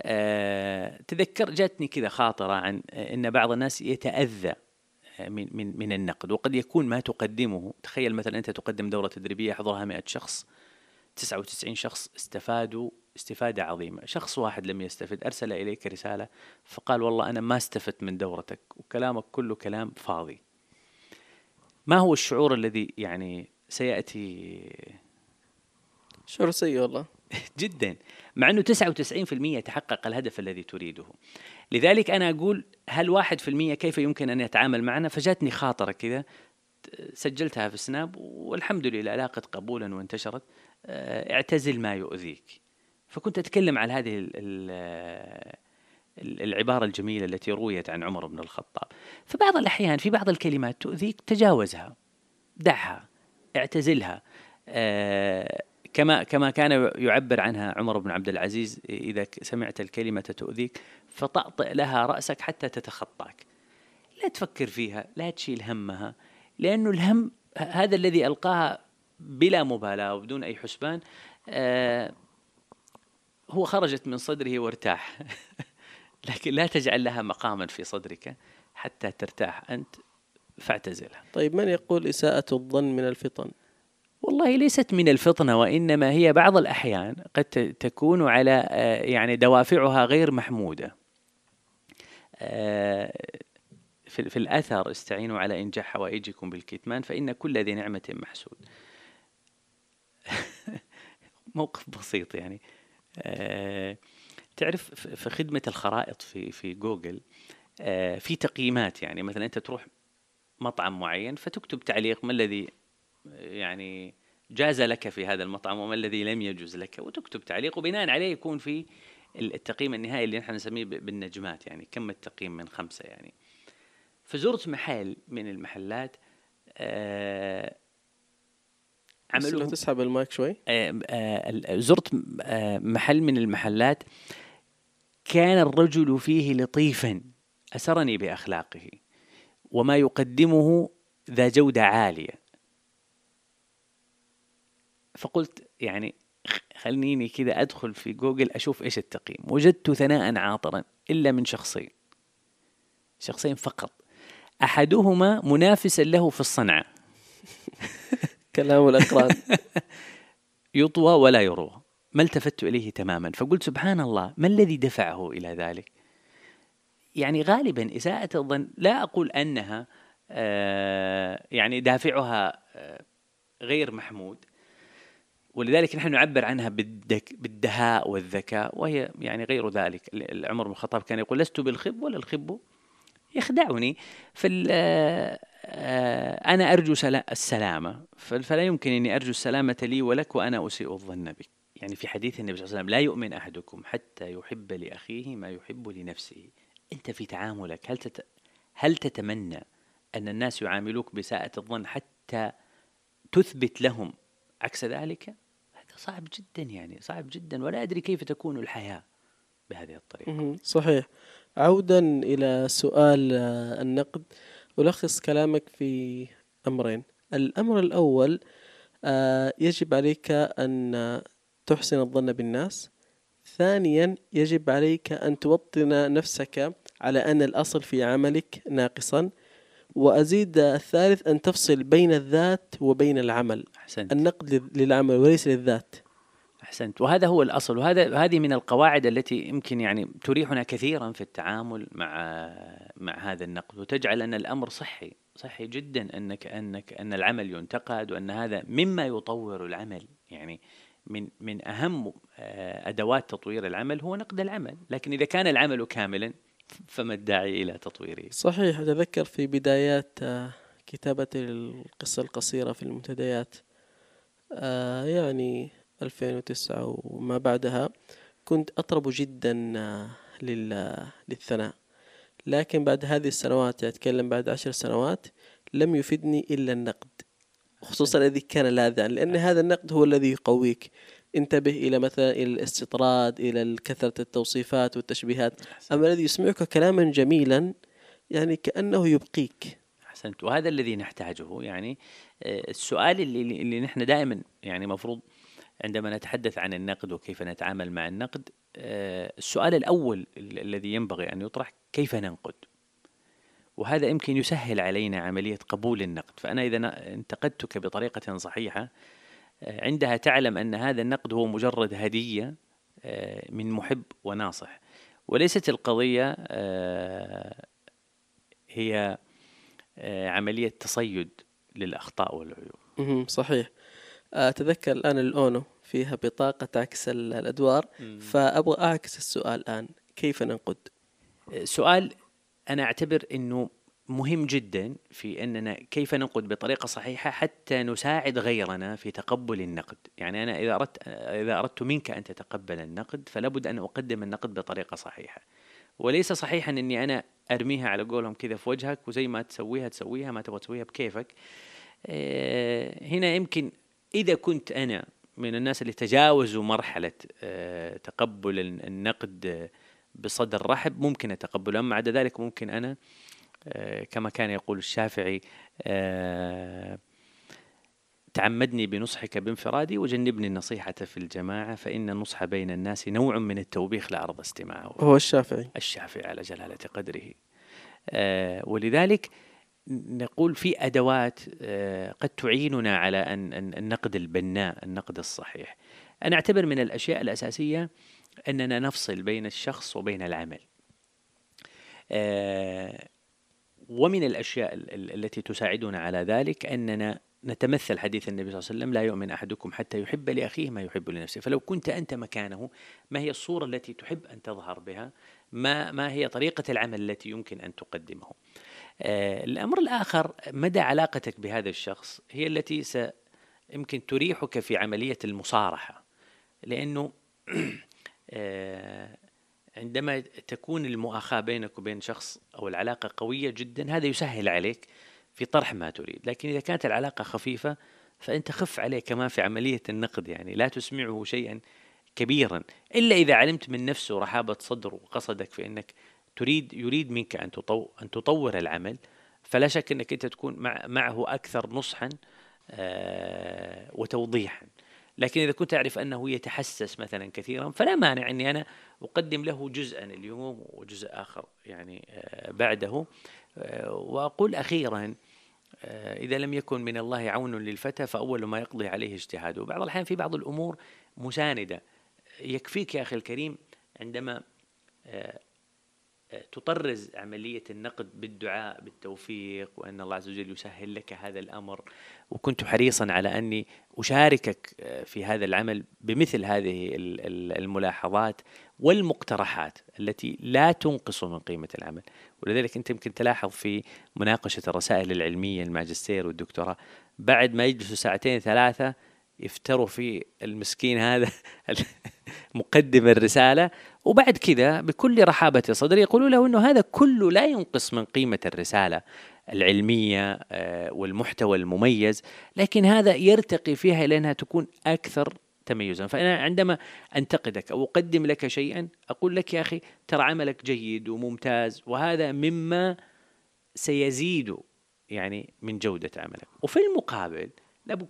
آه، تذكر جاتني كذا خاطرة عن أن بعض الناس يتأذى آه، من من من النقد وقد يكون ما تقدمه تخيل مثلا أنت تقدم دورة تدريبية يحضرها 100 شخص 99 شخص استفادوا استفادة عظيمة. شخص واحد لم يستفد أرسل إليك رسالة فقال والله أنا ما استفدت من دورتك وكلامك كله كلام فاضي. ما هو الشعور الذي يعني سيأتي.
شعور سيء والله؟
جدا. مع أنه 99% تحقق الهدف الذي تريده. لذلك أنا أقول هل 1% كيف يمكن أن يتعامل معنا؟ فجاتني خاطرة كذا سجلتها في سناب والحمد لله لاقت قبولا وانتشرت. آه، اعتزل ما يؤذيك. فكنت أتكلم على هذه ال- ال- ال- العبارة الجميلة التي رويت عن عمر بن الخطاب. فبعض الأحيان في بعض الكلمات تؤذيك تجاوزها دعها. اعتزلها. آه، كما كما كان يعبر عنها عمر بن عبد العزيز إذا ك- سمعت الكلمة تؤذيك فطأطئ لها رأسك حتى تتخطاك. لا تفكر فيها لا تشيل همها لأنه الهم هذا الذي ألقاها بلا مبالاة وبدون أي حسبان آه، هو خرجت من صدره وارتاح. لكن لا تجعل لها مقاما في صدرك حتى ترتاح. أنت فاعتزلها
طيب من يقول إساءة الظن من الفطن؟
والله ليست من الفطنة وإنما هي بعض الأحيان قد تكون على آه، يعني دوافعها غير محمودة. آه، في الأثر استعينوا على إنجاح حوائجكم بالكتمان فإن كل ذي نعمة محسود. موقف بسيط يعني. آه، تعرف في خدمة الخرائط في في جوجل في تقييمات يعني. مثلا أنت تروح مطعم معين فتكتب تعليق ما الذي يعني جاز لك في هذا المطعم وما الذي لم يجوز لك وتكتب تعليق وبناء عليه يكون في التقييم النهائي اللي نحن نسميه بالنجمات يعني كم التقييم من خمسة يعني. فزرت محل من المحلات آه عملوا
تسحب المايك شوي.
آه، آه، زرت آه، محل من المحلات كان الرجل فيه لطيفا أسرني بأخلاقه. وما يقدمه ذا جودة عالية. فقلت يعني خليني كذا أدخل في جوجل أشوف إيش التقييم. وجدت ثناء عاطرا إلا من شخصين. شخصين فقط. أحدهما منافسا له في الصنعة.
كلام الأقران
يطوى ولا يروى. ما التفت إليه تماما. فقلت سبحان الله ما الذي دفعه إلى ذلك؟ يعني غالبا إساءة الظن لا أقول أنها آه، يعني دافعها آه، غير محمود. ولذلك نحن نعبر عنها بالدهاء والذكاء وهي يعني غير ذلك. عمر بن الخطاب كان يقول لست بالخب ولا الخب يخدعني. فال آه، أنا أرجو سلا- السلامة. فل- فلا يمكن أني أرجو السلامة لي ولك وأنا أسيء الظن بك. يعني في حديث النبي صلى الله عليه وسلم لا يؤمن أحدكم حتى يحب لأخيه ما يحب لنفسه. أنت في تعاملك هل تت... هل تتمنى أن الناس يعاملوك بساءة الظن حتى تثبت لهم عكس ذلك؟ هذا صعب جدا يعني صعب جدا ولا أدري كيف تكون الحياة بهذه الطريقة.
صحيح. عودا إلى سؤال آه، النقد. ألخص كلامك في أمرين. الأمر الأول آه، يجب عليك أن تحسن الظن بالناس. ثانيا يجب عليك أن توطن نفسك على أن الأصل في عملك ناقصا. وأزيد الثالث أن تفصل بين الذات وبين العمل.
أحسنت.
النقد لل- للعمل وليس للذات.
أحسنت. وهذا هو الأصل. وهذا هذه من القواعد التي يمكن يعني تريحنا كثيرا في التعامل مع مع هذا النقد. وتجعل أن الأمر صحي صحي جدا أنك أنك أن العمل ينتقد وأن هذا مما يطور العمل. يعني من من أهم آه، أدوات تطوير العمل هو نقد العمل. لكن إذا كان العمل كاملا فما الداعي إلى تطويره.
صحيح أتذكر في بدايات آه،
كتابة القصة القصيرة في المنتديات آه، يعني 2009 وما بعدها كنت أطرب جدا للثناء. لكن بعد هذه السنوات أتكلم بعد عشر سنوات لم يفدني إلا النقد. خصوصا الذي كان لاذعا لأن هذا النقد هو الذي يقويك. انتبه إلى مثلا إلى الاستطراد إلى كثرة التوصيفات والتشبيهات. أما الذي يسمعك كلاما جميلا يعني كأنه يبقيك.
أحسنت. وهذا الذي نحتاجه يعني آه، السؤال اللي, اللي نحن دائما يعني مفروض عندما نتحدث عن النقد وكيف نتعامل مع النقد آه، السؤال الأول الذي ينبغي أن يطرح كيف ننقد؟ وهذا يمكن يسهل علينا عملية قبول النقد. فأنا إذا انتقدتك بطريقة صحيحة آه، عندها تعلم أن هذا النقد هو مجرد هدية من محب وناصح. وليست القضية هي عملية تصيد للأخطاء والعيوب.
صحيح. أتذكر الآن الأونو فيها بطاقة تعكس الأدوار. فأبغى أعكس السؤال الآن. كيف ننقد؟
سؤال أنا أعتبر أنه مهم جدا في أننا كيف ننقد بطريقة صحيحة حتى نساعد غيرنا في تقبل النقد. يعني أنا إذا أردت إذا أردت منك أن تتقبل النقد فلا بد أن أقدم النقد بطريقة صحيحة. وليس صحيحا أني أنا أرميها على قولهم كذا في وجهك وزي ما تسويها تسويها ما تبغى تسويها بكيفك. آه، هنا يمكن إذا كنت أنا من الناس اللي تجاوزوا مرحلة آه، تقبل النقد بصدر رحب ممكن أتقبله. أما عدا ذلك ممكن أنا آه، كما كان يقول الشافعي آه، تعمدني بنصحك بانفرادي وجنبني النصيحة في الجماعة فإن النصح بين الناس نوع من التوبيخ لعرض استماعه.
هو الشافعي.
الشافعي على جلالة قدره. ولذلك نقول في أدوات آه، قد تعيننا على أن النقد البناء، النقد الصحيح. أنا أعتبر من الأشياء الأساسية أننا نفصل بين الشخص وبين العمل. آه، ومن الأشياء التي تساعدنا على ذلك أننا نتمثل حديث النبي صلى الله عليه وسلم لا يؤمن أحدكم حتى يحب لأخيه ما يحب لنفسه، فلو كنت أنت مكانه ما هي الصورة التي تحب أن تظهر بها؟ ما ما هي طريقة العمل التي يمكن أن تقدمه؟ آه، الأمر الآخر مدى علاقتك بهذا الشخص هي التي يمكن تريحك في عملية المصارحة لأنه عندما تكون المؤاخاة بينك وبين شخص أو العلاقة قوية جدا هذا يسهل عليك في طرح ما تريد. لكن إذا كانت العلاقة خفيفة فأنت خف عليه كمان في عملية النقد يعني لا تسمعه شيئا كبيرا إلا إذا علمت من نفسه رحابة صدر وقصدك في أنك تريد يريد منك أن تطور أن تطور العمل. فلا شك أنك أنت تكون مع معه أكثر نصحا آه، وتوضيحا. لكن إذا كنت أعرف أنه يتحسس مثلا كثيرا فلا مانع إني أنا أقدم له جزءا اليوم وجزء آخر يعني آه، بعده. آه، وأقول أخيرا إذا لم يكن من الله عون للفتى فأول ما يقضي عليه اجتهاده. بعض الأحيان في بعض الأمور مساندة. يكفيك يا أخي الكريم عندما تطرز عملية النقد بالدعاء بالتوفيق وأن الله عز وجل يسهل لك هذا الأمر. وكنت حريصا على أني أشاركك آه، في هذا العمل بمثل هذه الملاحظات والمقترحات التي لا تنقص من قيمة العمل. ولذلك أنت يمكن تلاحظ في مناقشة الرسائل العلمية الماجستير والدكتوراه بعد ما يجلسوا ساعتين ثلاثة يفتروا في المسكين هذا مقدم الرسالة. وبعد كذا بكل رحابة صدر يقولوا له أنه هذا كله لا ينقص من قيمة الرسالة العلمية آه، والمحتوى المميز لكن هذا يرتقي فيها إلى أنها تكون أكثر تميزا. فأنا عندما أنتقدك أو أقدم لك شيئا أقول لك يا أخي ترى عملك جيد وممتاز وهذا مما سيزيد يعني من جودة عملك. وفي المقابل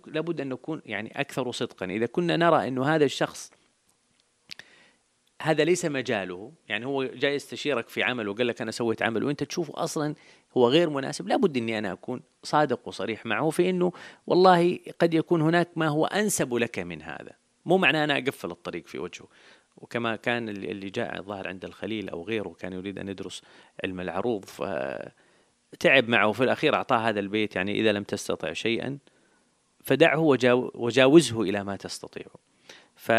لابد أن نكون يعني أكثر صدقا. إذا كنا نرى أنه هذا الشخص هذا ليس مجاله يعني هو جاي يستشيرك في عمل وقال لك أنا سويت عمل وأنت تشوفه أصلا هو غير مناسب لابد أني أنا أكون صادق وصريح معه في أنه والله قد يكون هناك ما هو أنسب لك من هذا. مو معناه أنا أقفل الطريق في وجهه. وكما كان اللي جاء الظاهر عند الخليل أو غيره كان يريد أن يدرس علم العروض فتعب معه. في الأخير أعطاه هذا البيت يعني إذا لم تستطع شيئا فدعه وجاوزه إلى ما تستطيع. ف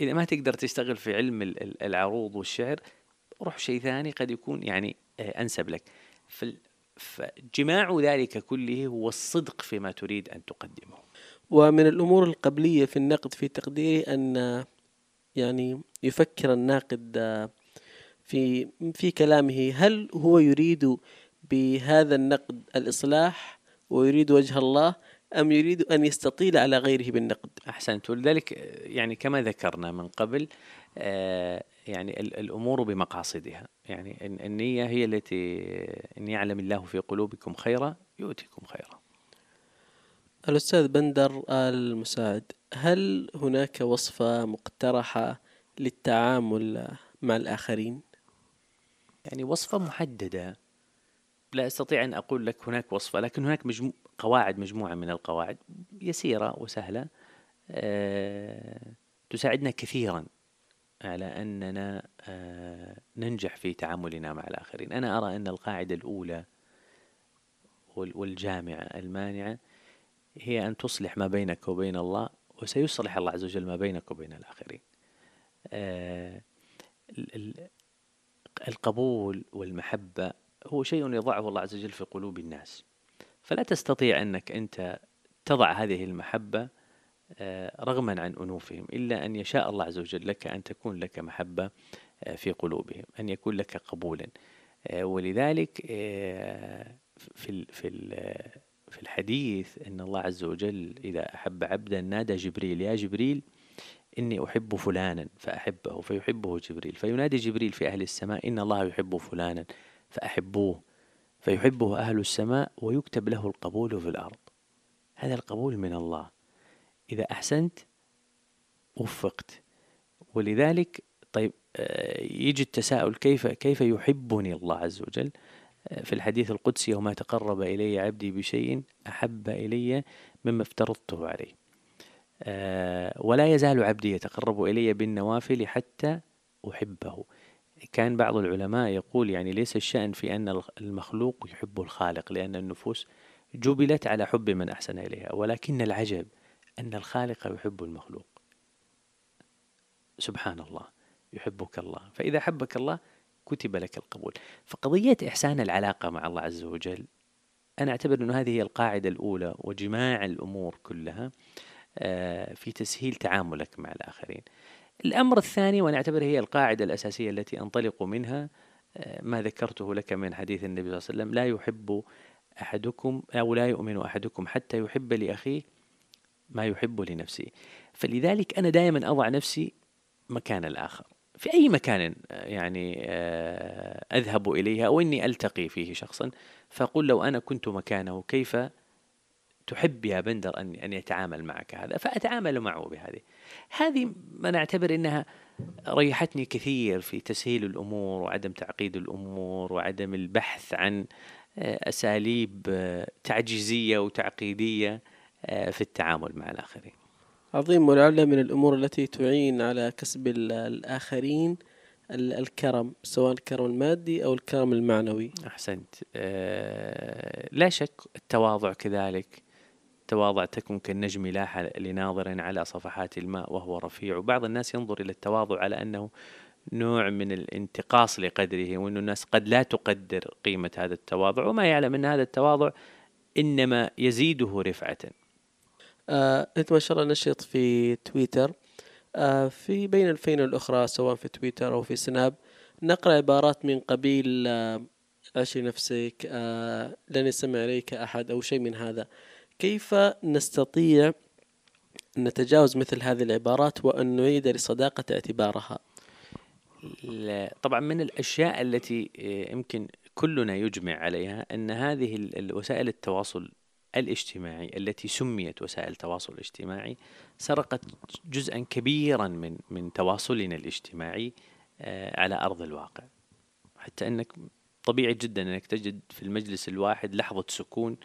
إذا ما تقدر تشتغل في علم العروض والشعر روح شيء ثاني قد يكون يعني آه، أنسب لك. فجماع ذلك كله هو الصدق فيما تريد أن تقدمه.
ومن الأمور القبلية في النقد في تقديري أن يعني يفكر الناقد في في كلامه هل هو يريد بهذا النقد الإصلاح ويريد وجه الله أم يريد أن يستطيل على غيره بالنقد.
أحسنت. ولذلك يعني كما ذكرنا من قبل آه، يعني الأمور بمقاصدها. يعني النية هي التي إن يعلم الله في قلوبكم خيرا يؤتكم خيرا.
الأستاذ بندر المساعد هل هناك وصفة مقترحة للتعامل مع الآخرين؟
يعني وصفة محددة. لا أستطيع أن أقول لك هناك وصفة لكن هناك مجمو قواعد مجموعة من القواعد يسيرة وسهلة أه تساعدنا كثيرا على أننا أه ننجح في تعاملنا مع الآخرين. أنا أرى أن القاعدة الأولى والجامعة المانعة هي أن تصلح ما بينك وبين الله وسيصلح الله عز وجل ما بينك وبين الآخرين. أه القبول والمحبة هو شيء يضعه الله عز وجل في قلوب الناس. فلا تستطيع أنك أنت تضع هذه المحبة آه، رغما عن أنوفهم إلا أن يشاء الله عز وجل لك أن تكون لك محبة آه، في قلوبهم أن يكون لك قبولا. آه، ولذلك في في الحديث أن الله عز وجل إذا أحب عبدا نادى جبريل يا جبريل إني أحب فلانا. فأحبه فيحبه جبريل. فينادي جبريل في أهل السماء إن الله يحب فلانا. فأحبوه فيحبه أهل السماء ويكتب له القبول في الأرض. هذا القبول من الله. إذا أحسنت وفقت. ولذلك طيب آه، يجي التساؤل كيف كيف يحبني الله عز وجل؟ آه، في الحديث القدسي وما تقرب إلي عبدي بشيء أحب إلي مما افترضته عليه. آه، ولا يزال عبدي يتقرب إلي بالنوافل حتى أحبه. كان بعض العلماء يقول يعني ليس الشأن في أن المخلوق يحب الخالق لأن النفوس جبلت على حب من أحسن إليها ولكن العجب أن الخالق يحب المخلوق. سبحان الله يحبك الله. فإذا حبك الله كتب لك القبول. فقضية إحسان العلاقة مع الله عز وجل أنا أعتبر أن هذه هي القاعدة الأولى وجماع الأمور كلها آه، في تسهيل تعاملك مع الآخرين. الأمر الثاني وأنا أعتبر هي القاعدة الأساسية التي أنطلق منها آه، ما ذكرته لك من حديث النبي صلى الله عليه وسلم لا يحب أحدكم أو لا يؤمن أحدكم حتى يحب لأخيه ما يحب لنفسه. فلذلك أنا دائما أضع نفسي مكان الآخر. في أي مكان آه، يعني أذهب إليها أو إني ألتقي فيه شخصا فأقول لو أنا كنت مكانه كيف تحب يا بندر أن أن يتعامل معك هذا؟ فأتعامل معه بهذه. هذه ما نعتبر أنها ريحتني كثير في تسهيل الأمور وعدم تعقيد الأمور وعدم البحث عن آه، أساليب آه، تعجيزية وتعقيدية آه، في التعامل مع الآخرين.
عظيم ولعل من الأمور التي تعين على كسب الآخرين الكرم سواء الكرم المادي أو الكرم المعنوي.
أحسنت. لا شك التواضع كذلك تواضع تكن كالنجم لاح لناظر على صفحات الماء وهو رفيع. وبعض الناس ينظر إلى التواضع على أنه نوع من الانتقاص لقدره وأن الناس قد لا تقدر قيمة هذا التواضع وما يعلم أن هذا التواضع إنما يزيده رفعة.
آه، أنت ما شاء الله نشط في تويتر. آه، في بين الفين الأخرى سواء في تويتر أو في سناب نقرأ عبارات من قبيل آه نفسك آه لن يسمع إليك أحد أو شيء من هذا. كيف نستطيع أن نتجاوز مثل هذه العبارات وأن نعيد لصداقة اعتبارها؟
طبعا من الأشياء التي آه، يمكن كلنا يجمع عليها أن هذه الوسائل التواصل الاجتماعي التي سميت وسائل التواصل الاجتماعي سرقت جزءا كبيرا من من تواصلنا الاجتماعي آه، على أرض الواقع. حتى أنك طبيعي جدا أنك تجد في المجلس الواحد لحظة سكون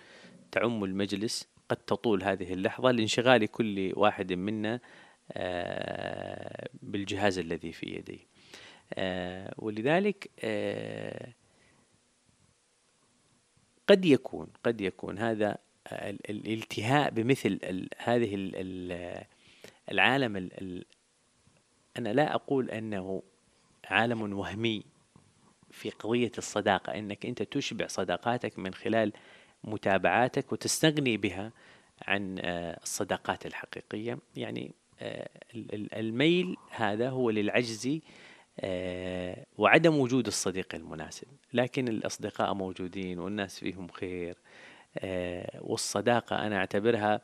تعم المجلس قد تطول هذه اللحظة لانشغال كل واحد منا آه، بالجهاز الذي في يديه. آه، ولذلك آه، قد يكون قد يكون هذا الالتهاء بمثل هذه العالم أنا لا أقول أنه عالم وهمي في قضية الصداقة أنك أنت تشبع صداقاتك من خلال متابعاتك وتستغني بها عن آه، الصداقات الحقيقية. يعني آه، الميل هذا هو للعجز آه، وعدم وجود الصديق المناسب. لكن الأصدقاء موجودين والناس فيهم خير والصداقة أنا أعتبرها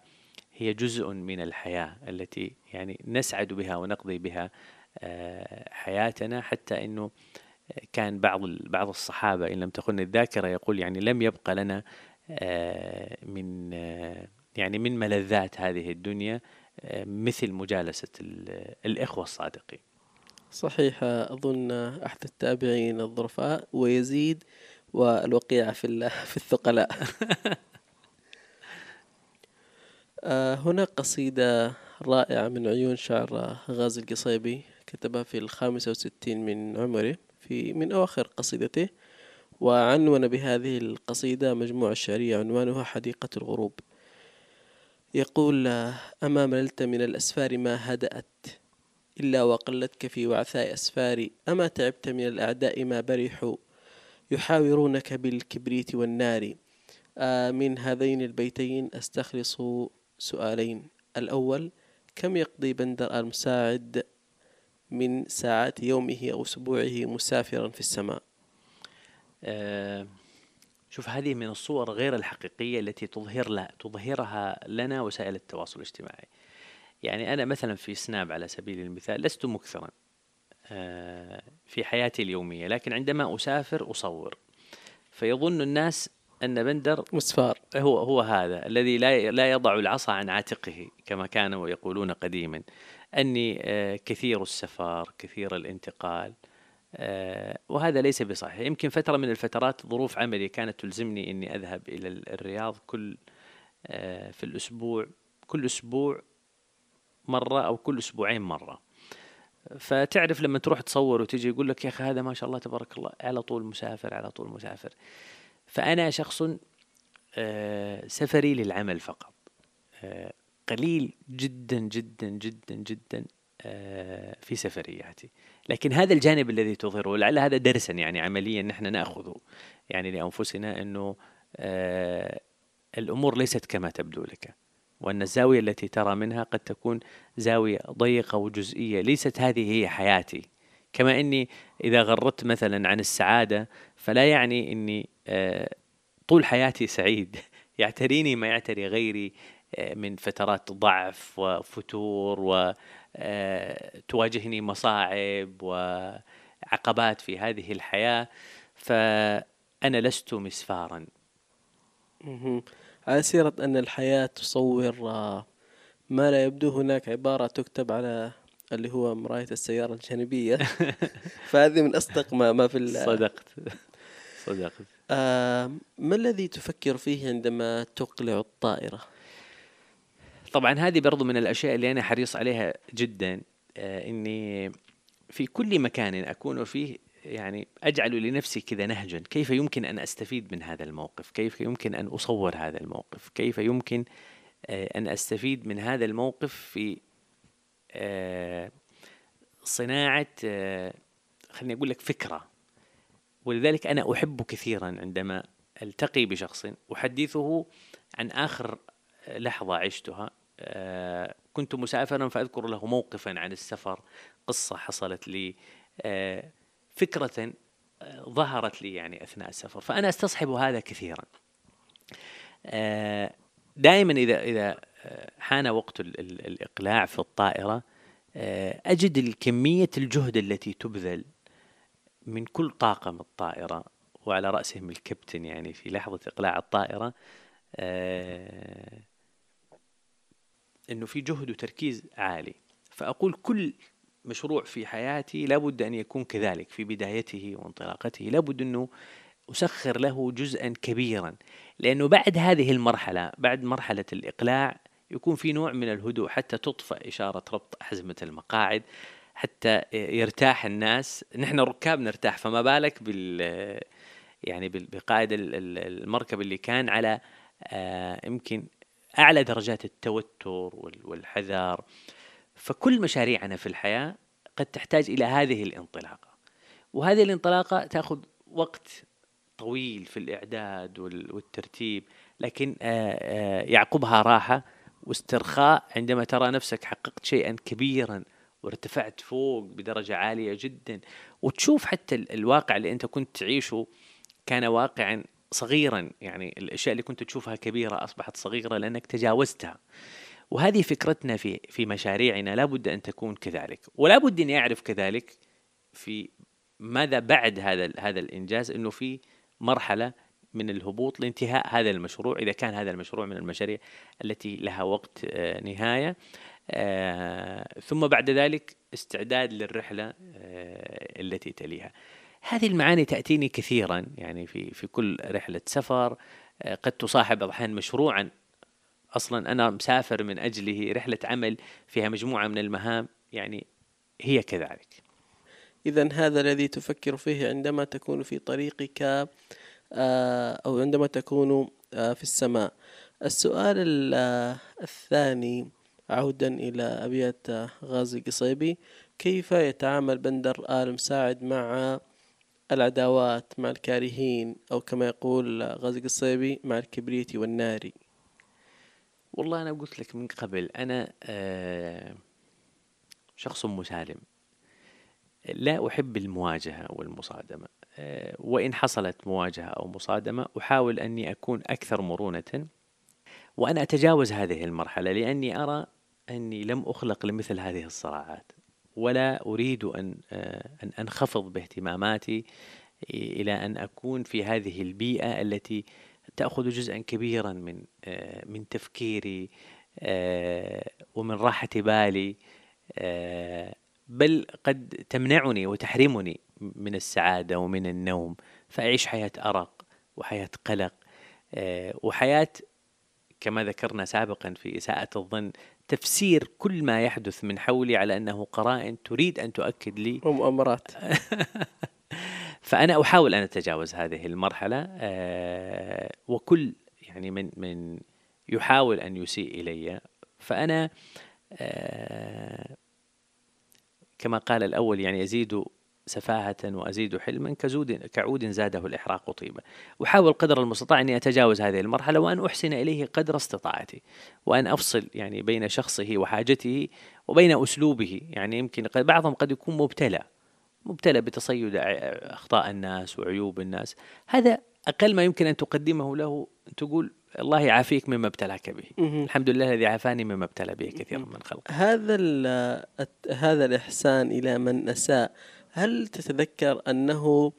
هي جزء من الحياة التي يعني نسعد بها ونقضي بها حياتنا. حتى أنه كان بعض بعض الصحابة إن لم تخن الذاكرة يقول يعني لم يبقى لنا من يعني من ملذات هذه الدنيا آه، مثل مجالسة الإخوة الصادقين.
صحيح أظن أحد التابعين الظرفاء ويزيد والوقيعة في في الثقلاء. آه، هنا قصيدة رائعة من عيون شعر غازي القصيبي كتبها في الخامسة وستين من عمره في من أواخر قصيدته. وعنون بهذه القصيدة مجموعة شعرية عنوانها حديقة الغروب. يقول أما مللت من الأسفار ما هدأت إلا وقلتك في وعثاء أسفاري. أما تعبت من الأعداء ما برحوا يحاورونك بالكبريت والنار. آه من هذين البيتين أستخلص سؤالين. الأول كم يقضي بندر المساعد من ساعات يومه أو أسبوعه مسافرا في السماء؟
شوف هذه من الصور غير الحقيقية التي تظهر لا تظهرها لنا وسائل التواصل الاجتماعي. يعني أنا مثلا في سناب على سبيل المثال لست مكثرا آه، في حياتي اليومية لكن عندما أسافر أصور. فيظن الناس أن بندر
مسفار.
هو هو هذا الذي لا لا يضع العصا عن عاتقه كما كانوا يقولون قديما. أني آه، كثير السفر كثير الانتقال. آه، وهذا ليس بصحيح. يمكن فترة من الفترات ظروف عملي كانت تلزمني أني أذهب إلى الرياض كل آه، في الأسبوع كل أسبوع مرة أو كل أسبوعين مرة. فتعرف لما تروح تصور وتجي يقول لك يا أخي هذا ما شاء الله تبارك الله على طول مسافر على طول مسافر. فأنا شخص آه، سفري للعمل فقط. قليل جدا جدا جدا جدا في سفرياتي. لكن هذا الجانب الذي تظهره لعل هذا درسا يعني عمليا نحن نأخذه يعني لأنفسنا أنه آه الأمور ليست كما تبدو لك وأن الزاوية التي ترى منها قد تكون زاوية ضيقة وجزئية ليست هذه هي حياتي. كما إني إذا غردت مثلا عن السعادة فلا يعني إني آه طول حياتي سعيد. يعتريني ما يعتري غيري آه من فترات ضعف وفتور تواجهني مصاعب وعقبات في هذه الحياة فأنا لست مسفارا.
على سيرة أن الحياة تصور آه، ما لا يبدو هناك عبارة تكتب على اللي هو مراية السيارة الجانبية. فهذه من أصدق ما, ما في
صدقت. صدقت.
آه ما الذي تفكر فيه عندما تقلع الطائرة؟
طبعا هذه برضو من الأشياء اللي أنا حريص عليها جدا آه إني في كل مكان أكون فيه يعني أجعل لنفسي كذا نهجا. كيف يمكن أن أستفيد من هذا الموقف؟ كيف يمكن أن أصور هذا الموقف؟ كيف يمكن آه أن أستفيد من هذا الموقف في آه صناعة خليني أقول لك فكرة. ولذلك أنا أحب كثيرا عندما ألتقي بشخص أحدثه عن آخر لحظة عشتها. كنت مسافرا فأذكر له موقفا عن السفر قصة حصلت لي آه، فكرة آه، ظهرت لي يعني أثناء السفر فأنا أستصحب هذا كثيرا. دائما إذا إذا حان وقت الإقلاع في الطائرة أجد الكمية الجهد التي تبذل من كل طاقم الطائرة وعلى رأسهم الكابتن يعني في لحظة إقلاع الطائرة إنه في جهد وتركيز عالي. فأقول كل مشروع في حياتي لابد أن يكون كذلك في بدايته وانطلاقته. لابد أنه أسخر له جزءا كبيرا لأنه بعد هذه المرحلة بعد مرحلة الإقلاع يكون في نوع من الهدوء حتى تطفأ إشارة ربط احزمه المقاعد حتى يرتاح الناس. نحن ركاب نرتاح فما بالك بال يعني بقائد المركب اللي كان على آه، يمكن أعلى درجات التوتر والحذر. فكل مشاريعنا في الحياة قد تحتاج إلى هذه الانطلاقة. وهذه الانطلاقة تأخذ وقت طويل في الإعداد وال- والترتيب لكن آه، آه، يعقبها راحة واسترخاء عندما ترى نفسك حققت شيئا كبيرا وارتفعت فوق بدرجة عالية جدا. وتشوف حتى ال- الواقع اللي أنت كنت تعيشه كان واقعا صغيرا يعني الأشياء اللي كنت تشوفها كبيرة أصبحت صغيرة لأنك تجاوزتها. وهذه فكرتنا في في مشاريعنا لابد أن تكون كذلك. ولا بد أن يعرف كذلك في ماذا بعد هذا هذا الإنجاز أنه في مرحلة من الهبوط لانتهاء هذا المشروع إذا كان هذا المشروع من المشاريع التي لها وقت آه، نهاية. آه، ثم بعد ذلك استعداد للرحلة آه، التي تليها. هذه المعاني تأتيني كثيرا يعني في في كل رحلة سفر آه، قد تصاحب الأحيان مشروعا. أصلا أنا مسافر من أجله رحلة عمل فيها مجموعة من المهام يعني هي كذلك.
إذا هذا الذي تفكر فيه عندما تكون في طريقك آه، أو عندما تكون آه، في السماء. السؤال ال- الثاني عودا إلى أبيات غازي قصيبي كيف يتعامل بندر آل مساعد مع العداوات مع الكارهين أو كما يقول غازي قصيبي مع الكبريت والنار
والله أنا قلت لك من قبل أنا آه، شخص مسالم. لا أحب المواجهة والمصادمة. آه، وإن حصلت مواجهة أو مصادمة أحاول أني أكون أكثر مرونة وأنا أتجاوز هذه المرحلة لأني أرى أني لم أخلق لمثل هذه الصراعات. ولا أريد أن آه، أن أنخفض باهتماماتي إلى أن أكون في هذه البيئة التي تأخذ جزءا كبيرا من آه، من تفكيري آه، ومن راحة بالي بل قد تمنعني وتحرمني من السعادة ومن النوم فأعيش حياة أرق وحياة قلق وحياة كما ذكرنا سابقا في إساءة الظن تفسير كل ما يحدث من حولي على أنه قرائن تريد أن تؤكد لي.
ومؤامرات
فأنا أحاول أن أتجاوز هذه المرحلة آه، وكل يعني من من يحاول أن يسيء إلي. فأنا آه، كما قال الأول يعني يزيد سفاهة وأزيد حلما كزود كعود زاده الإحراق طيبا. أحاول قدر المستطاع أني أتجاوز هذه المرحلة وأن أحسن إليه قدر استطاعتي وأن أفصل يعني بين شخصه وحاجته وبين أسلوبه. يعني يمكن بعضهم قد يكون مبتلى مبتلى بتصيد أخطاء الناس وعيوب الناس. هذا أقل ما يمكن أن تقدمه له تقول الله يعافيك مما ابتلاك به. الحمد لله الذي عافاني مما ابتلى به كثيرا من خلقه.
هذا هذا الإحسان إلى من أساء هل تتذكر أنه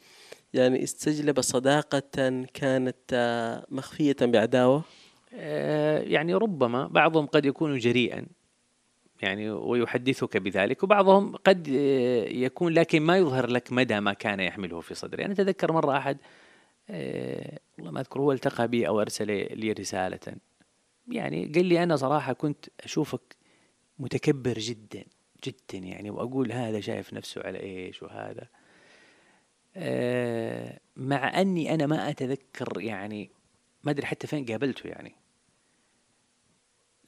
يعني استجلب صداقة كانت آه، مخفية بعداوة؟
آه، يعني ربما بعضهم قد يكون جريئا يعني ويحدثك بذلك وبعضهم قد آه، يكون لكن ما يظهر لك مدى ما كان يحمله في صدره أنا أتذكر مرة أحد والله ما أذكر هو التقى بي أو أرسل لي رسالة. يعني قال لي أنا صراحة كنت أشوفك متكبر جدا. جدا يعني وأقول هذا شايف نفسه على إيش وهذا. آه، مع أني أنا ما أتذكر يعني ما أدري حتى فين قابلته يعني.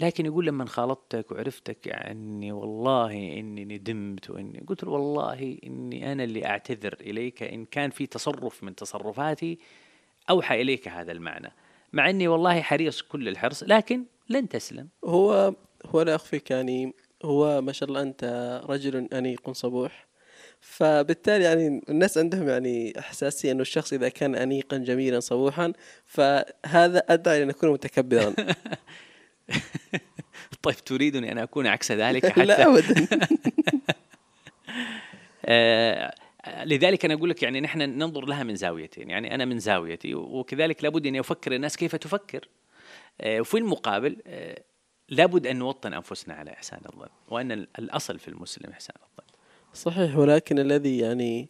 لكن يقول لما خالطتك وعرفتك يعني والله إني ندمت وإني قلت له والله إني أنا اللي أعتذر إليك إن كان في تصرف من تصرفاتي أوحى إليك هذا المعنى. مع أني والله حريص كل الحرص لكن لن تسلم.
هو هو لا أخفيك يعني هو ما شاء الله أنت رجل أنيق صبوح. فبالتالي يعني الناس عندهم يعني حساسية أنه الشخص إذا كان أنيقا جميلا صبوحا فهذا أدى إلى أن يكون متكبرا.
طيب تريدني أن أكون عكس ذلك حتى؟
لا أبدا.
آه، لذلك أنا أقول لك يعني نحن ننظر لها من زاويتين. يعني أنا من زاويتي وكذلك لابد أن يفكر الناس كيف تفكر. آه، وفي المقابل آه، لابد أن نوطن أنفسنا على إحسان الظن وأن ال- الأصل في المسلم إحسان الظن.
صحيح ولكن الذي يعني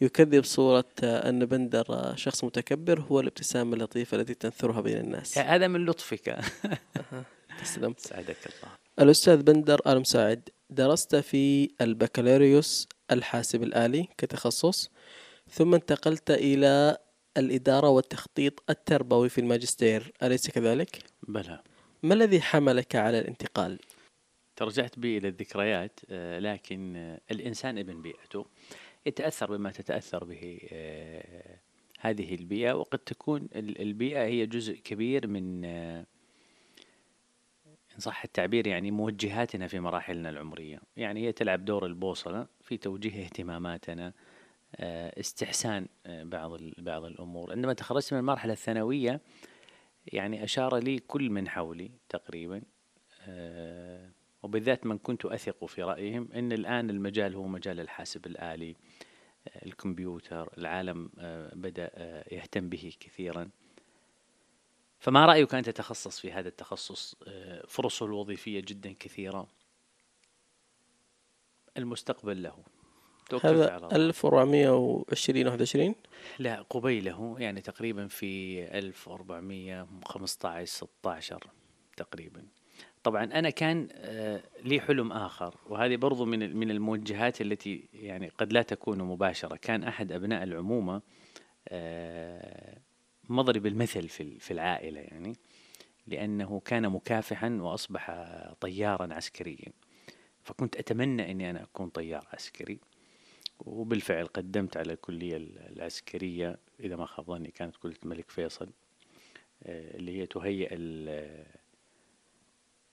يكذب صورة أن بندر شخص متكبر هو الابتسامة اللطيفة التي تنثرها بين الناس.
هذا من لطفك.
تسلم.
سعدك الله.
الأستاذ بندر آل مساعد درست في البكالوريوس الحاسب الآلي كتخصص ثم انتقلت إلى الإدارة والتخطيط التربوي في الماجستير أليس كذلك؟
بلى.
ما الذي حملك على الانتقال؟
ترجعت بي إلى الذكريات آه، لكن آه، الإنسان ابن بيئته. يتأثر بما تتأثر به آه، هذه البيئة. وقد تكون البيئة هي جزء كبير من إن صح التعبير يعني موجهاتنا في مراحلنا العمرية. يعني هي تلعب دور البوصلة في توجيه اهتماماتنا استحسان بعض بعض الأمور. عندما تخرجت من المرحلة الثانوية يعني أشار لي كل من حولي تقريبا وبالذات من كنت أثق في رأيهم أن الآن المجال هو مجال الحاسب الآلي الكمبيوتر العالم آه، بدأ آه، يهتم به كثيرا. فما رأيك أن تتخصص في هذا التخصص آه، فرصه الوظيفية جدا كثيرة المستقبل له.
هذا 1420 21
لا قبيلة يعني تقريبا في 1415 16 تقريبا. طبعا أنا كان آه، لي حلم آخر وهذه برضو من من الموجهات التي يعني قد لا تكون مباشرة. كان أحد أبناء العمومة آه، مضرب المثل في في العائلة يعني لأنه كان مكافحا وأصبح طيارا عسكريا. فكنت أتمنى إني أنا أكون طيار عسكري. وبالفعل قدمت على الكلية العسكرية إذا ما خاب ظني كانت كلية الملك فيصل آه، اللي هي تهيئ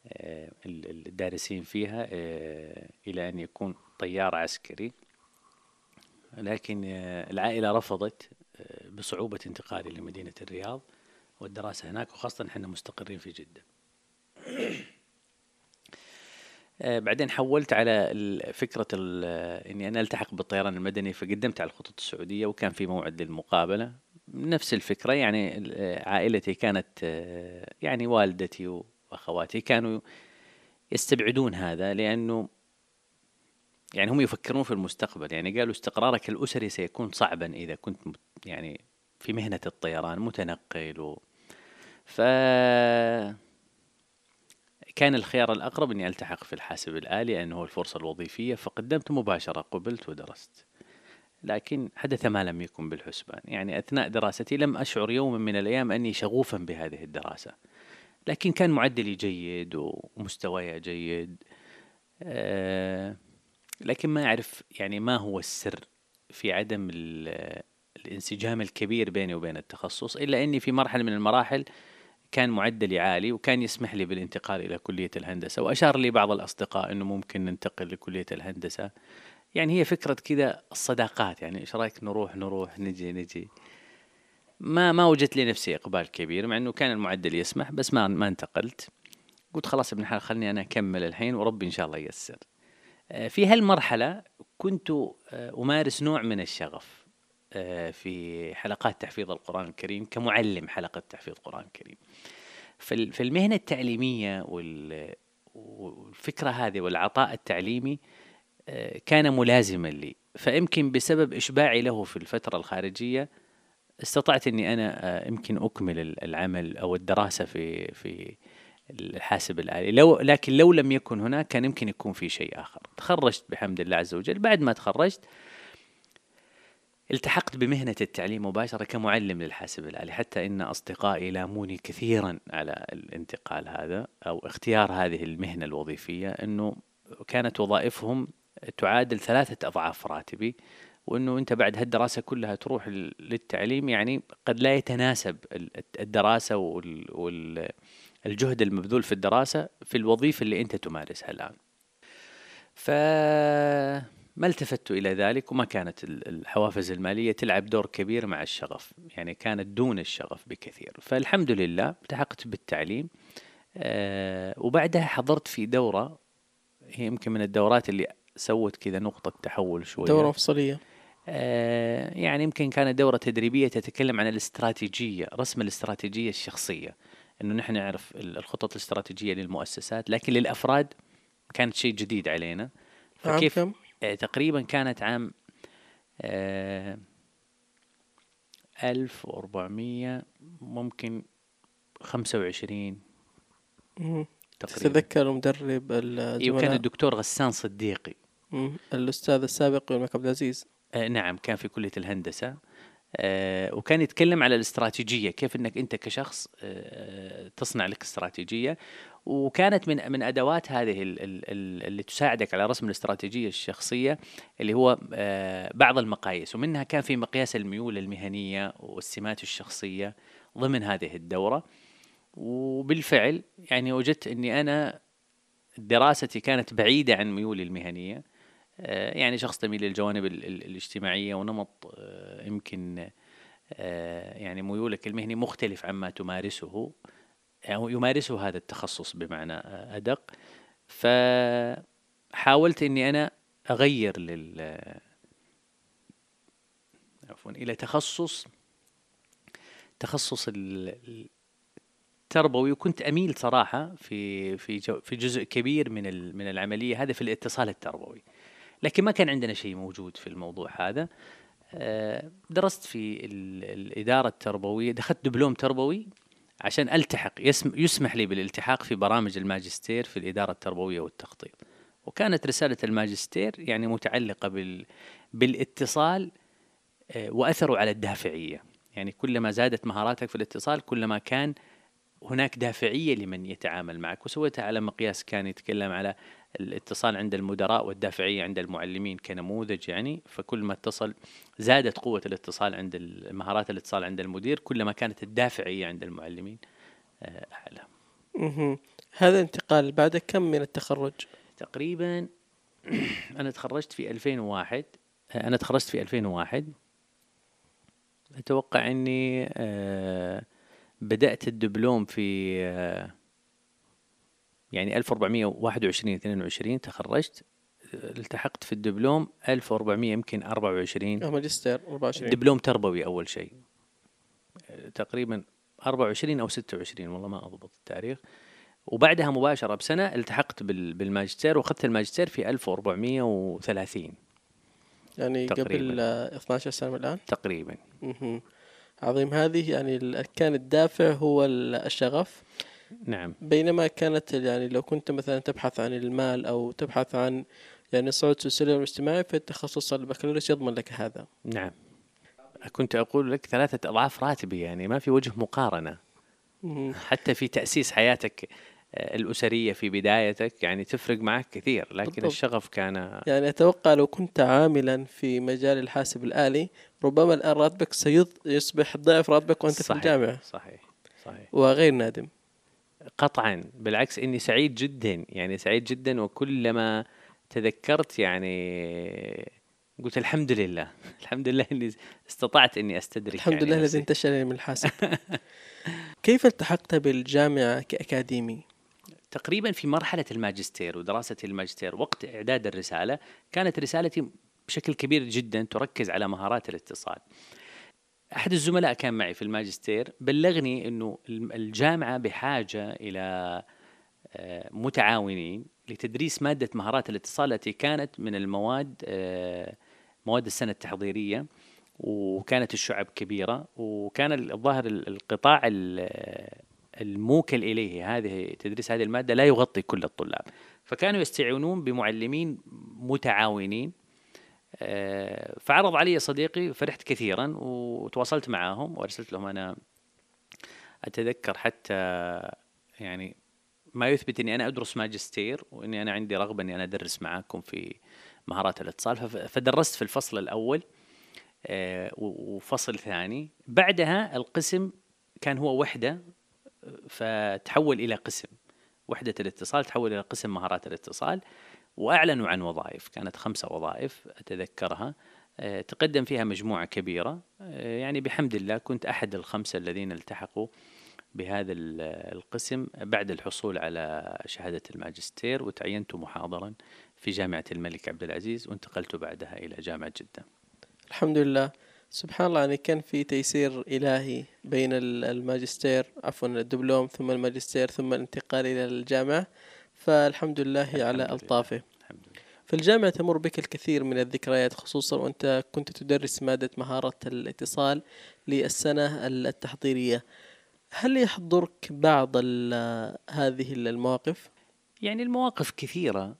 آه، الدارسين فيها آه، إلى أن يكون طيار عسكري. لكن العائلة رفضت بصعوبة انتقالي لمدينة الرياض والدراسة هناك وخاصة إحنا مستقرين في جدة. بعدين حولت على فكرة إني أنا ألتحق بالطيران المدني فقدمت على الخطوط السعودية وكان في موعد للمقابلة. نفس الفكرة يعني عائلتي كانت يعني والدتي وأخواتي كانوا يستبعدون هذا لأنه يعني هم يفكرون في المستقبل. يعني قالوا استقرارك الأسري سيكون صعبا إذا كنت يعني في مهنة الطيران متنقل و ف كان الخيار الأقرب أني ألتحق في الحاسب الآلي لأنه هو الفرصة الوظيفية فقدمت مباشرة قبلت ودرست. لكن حدث ما لم يكن بالحسبان. يعني أثناء دراستي لم أشعر يوما من الأيام أني شغوفا بهذه الدراسة. لكن كان معدلي جيد ومستواي جيد آه، لكن ما أعرف يعني ما هو السر في عدم الانسجام الكبير بيني وبين التخصص إلا أني في مرحلة من المراحل كان معدلي عالي وكان يسمح لي بالانتقال إلى كلية الهندسة وأشار لي بعض الأصدقاء أنه ممكن ننتقل لكلية الهندسة. يعني هي فكرة كذا الصداقات يعني إيش رأيك نروح نروح نجي نجي. ما ما وجدت لي نفسي إقبال كبير مع إنه كان المعدل يسمح بس ما ما انتقلت. قلت خلاص ابن الحلال خلني أنا أكمل الحين وربي إن شاء الله ييسر. آه، في هالمرحلة كنت آه، أمارس نوع من الشغف. في حلقات تحفيظ القرآن الكريم كمعلم حلقة تحفيظ القرآن الكريم. في المهنة التعليمية والفكرة هذه والعطاء التعليمي كان ملازما لي. فيمكن بسبب إشباعي له في الفترة الخارجية استطعت إني أنا آه، يمكن أكمل العمل أو الدراسة في في الحاسب الآلي. لو لكن لو لم يكن هناك كان يمكن يكون في شيء آخر. تخرجت بحمد الله عز وجل. بعد ما تخرجت التحقت بمهنة التعليم مباشرة كمعلم للحاسب الآلي حتى إن أصدقائي لاموني كثيرا على الانتقال هذا أو اختيار هذه المهنة الوظيفية أنه كانت وظائفهم تعادل ثلاثة أضعاف راتبي وإنه أنت بعد هالدراسة كلها تروح للتعليم يعني قد لا يتناسب الدراسة والجهد المبذول في الدراسة في الوظيفة اللي أنت تمارسها الآن. فما التفت إلى ذلك وما كانت الحوافز المالية تلعب دور كبير مع الشغف، يعني كانت دون الشغف بكثير، فالحمد لله التحقت بالتعليم آه وبعدها حضرت في دورة هي يمكن من الدورات اللي سوت كذا نقطة تحول شوية.
دورة مفصلية
آه، يعني يمكن كانت دورة تدريبية تتكلم عن الاستراتيجية رسم الاستراتيجية الشخصية إنه نحن نعرف الخطط الاستراتيجية للمؤسسات لكن للأفراد كانت شيء جديد علينا.
فكيف عام كم؟
آه تقريبا كانت عام آه 1400 ممكن 25
تقريبا. تتذكر مدرب الزملاء
أيوه كان الدكتور غسان صديقي.
الأستاذ السابق يونس عبد العزيز.
آه، نعم كان في كلية الهندسة. آه، وكان يتكلم على الاستراتيجية كيف إنك أنت كشخص آه، تصنع لك استراتيجية. وكانت من من أدوات هذه ال- ال- ال- اللي تساعدك على رسم الاستراتيجية الشخصية اللي هو آه، بعض المقاييس. ومنها كان في مقياس الميول المهنية والسمات الشخصية ضمن هذه الدورة. وبالفعل يعني وجدت إني أنا دراستي كانت بعيدة عن ميولي المهنية. آه، يعني شخص تميل للجوانب ال- ال- الاجتماعية ونمط آه، يمكن آه، يعني ميولك المهني مختلف عما تمارسه يعني يمارسه هذا التخصص بمعنى آه، أدق. فحاولت إني أنا أغير لل عفوا إلى تخصص تخصص ال- التربوي وكنت أميل صراحة في في في جزء كبير من من العملية هذا في الاتصال التربوي. لكن ما كان عندنا شيء موجود في الموضوع هذا. آه، درست في ال- الإدارة التربوية دخلت دبلوم تربوي عشان ألتحق يسم يسمح لي بالالتحاق في برامج الماجستير في الإدارة التربوية والتخطيط. وكانت رسالة الماجستير يعني متعلقة بال بالاتصال آه، واثره على الدافعية. يعني كلما زادت مهاراتك في الاتصال كلما كان هناك دافعية لمن يتعامل معك. وسويتها على مقياس كان يتكلم على الاتصال عند المدراء والدافعية عند المعلمين كنموذج يعني فكل ما اتصل زادت قوة الاتصال عند مهارات الاتصال عند المدير كلما كانت الدافعية عند المعلمين آه، أعلى.
مهم. هذا انتقال بعد كم من التخرج؟
تقريبا أنا تخرجت في 2001 آه، أنا تخرجت في 2001 أتوقع إني آه، بدأت الدبلوم في يعني 1421 22 تخرجت التحقت في الدبلوم 1400 يمكن 24
آه، ماجستير 24
دبلوم تربوي أول شيء. تقريبا 24 أو 26 والله ما أضبط التاريخ. وبعدها مباشرة بسنة التحقت بال- بالماجستير وأخذت الماجستير في 1430
يعني
تقريباً.
قبل آه، 12 سنة من الآن؟
تقريبا.
عظيم. هذه يعني كان الدافع هو ال- الشغف.
نعم.
بينما كانت يعني لو كنت مثلا تبحث عن المال أو تبحث عن يعني صعود سلسلة الاجتماعي فالتخصص البكالوريوس يضمن لك هذا.
نعم. كنت أقول لك ثلاثة أضعاف راتبي يعني ما في وجه
مقارنة.
حتى في تأسيس حياتك آه، الأسرية في بدايتك يعني تفرق معك كثير لكن
بالضبط.
الشغف كان
يعني أتوقع لو كنت عاملا في مجال الحاسب الآلي ربما الآن راتبك سيصبح ضعف راتبك وأنت في
صحيح
الجامعة.
صحيح صحيح.
وغير نادم.
قطعا بالعكس إني سعيد جدا يعني سعيد جدا وكلما تذكرت يعني قلت الحمد لله الحمد لله إني استطعت إني أستدرك
الحمد
يعني
لله الذي. انتشل من الحاسب كيف التحقت بالجامعة كأكاديمي؟
تقريبا في مرحلة الماجستير ودراسة الماجستير وقت إعداد الرسالة كانت رسالتي بشكل كبير جدا تركز على مهارات الاتصال أحد الزملاء كان معي في الماجستير بلغني إنه الجامعة بحاجة إلى آه، متعاونين لتدريس مادة مهارات الاتصال التي كانت من المواد آه، مواد السنة التحضيرية وكانت الشعب كبيرة وكان الظاهر ال- القطاع ال- الموكل إليه هذه تدريس هذه المادة لا يغطي كل الطلاب. فكانوا يستعينون بمعلمين متعاونين فعرض علي صديقي فرحت كثيرا وتواصلت معهم وأرسلت لهم أنا أتذكر حتى يعني ما يثبت إني أنا أدرس ماجستير وإني أنا عندي رغبة إني أنا أدرس معاكم في مهارات الاتصال. فدرست في الفصل الأول آه، وفصل ثاني. بعدها القسم كان هو وحدة آه، فتحول إلى قسم وحدة الاتصال تحول إلى قسم مهارات الاتصال. وأعلنوا عن وظائف كانت خمسة وظائف أتذكرها. آه، تقدم فيها مجموعة كبيرة. آه، يعني بحمد الله كنت أحد الخمسة الذين التحقوا بهذا ال- القسم بعد الحصول على شهادة الماجستير وتعينت محاضرا في جامعة الملك عبد العزيز وانتقلت بعدها إلى جامعة جدة.
الحمد لله. سبحان الله يعني كان في تيسير إلهي بين ال- الماجستير عفوا الدبلوم ثم الماجستير ثم الانتقال إلى الجامعة. فالحمد لله على. ألطافه. في الجامعة تمر بك الكثير من الذكريات خصوصا وأنت كنت تدرس مادة مهارة الاتصال للسنة التحضيرية هل يحضرك بعض هذه المواقف؟
يعني المواقف كثيرة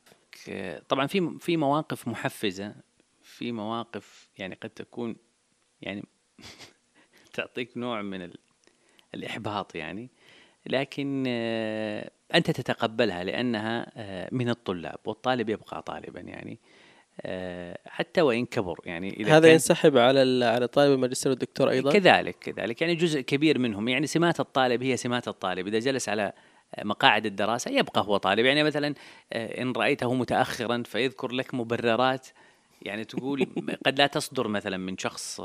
طبعا في في مواقف محفزة في مواقف يعني قد تكون يعني تعطيك نوع من ال... الإحباط يعني لكن آه، أنت تتقبلها لأنها آه، من الطلاب والطالب يبقى طالبا يعني آه، حتى وإن كبر يعني
إذا هذا ينسحب على على طالب الماجستير والدكتور أيضا؟
كذلك كذلك. يعني جزء كبير منهم يعني سمات الطالب هي سمات الطالب. إذا جلس على مقاعد الدراسة يبقى هو طالب. يعني مثلا إن رأيته متأخرا فيذكر لك مبررات يعني تقول قد لا تصدر مثلا من شخص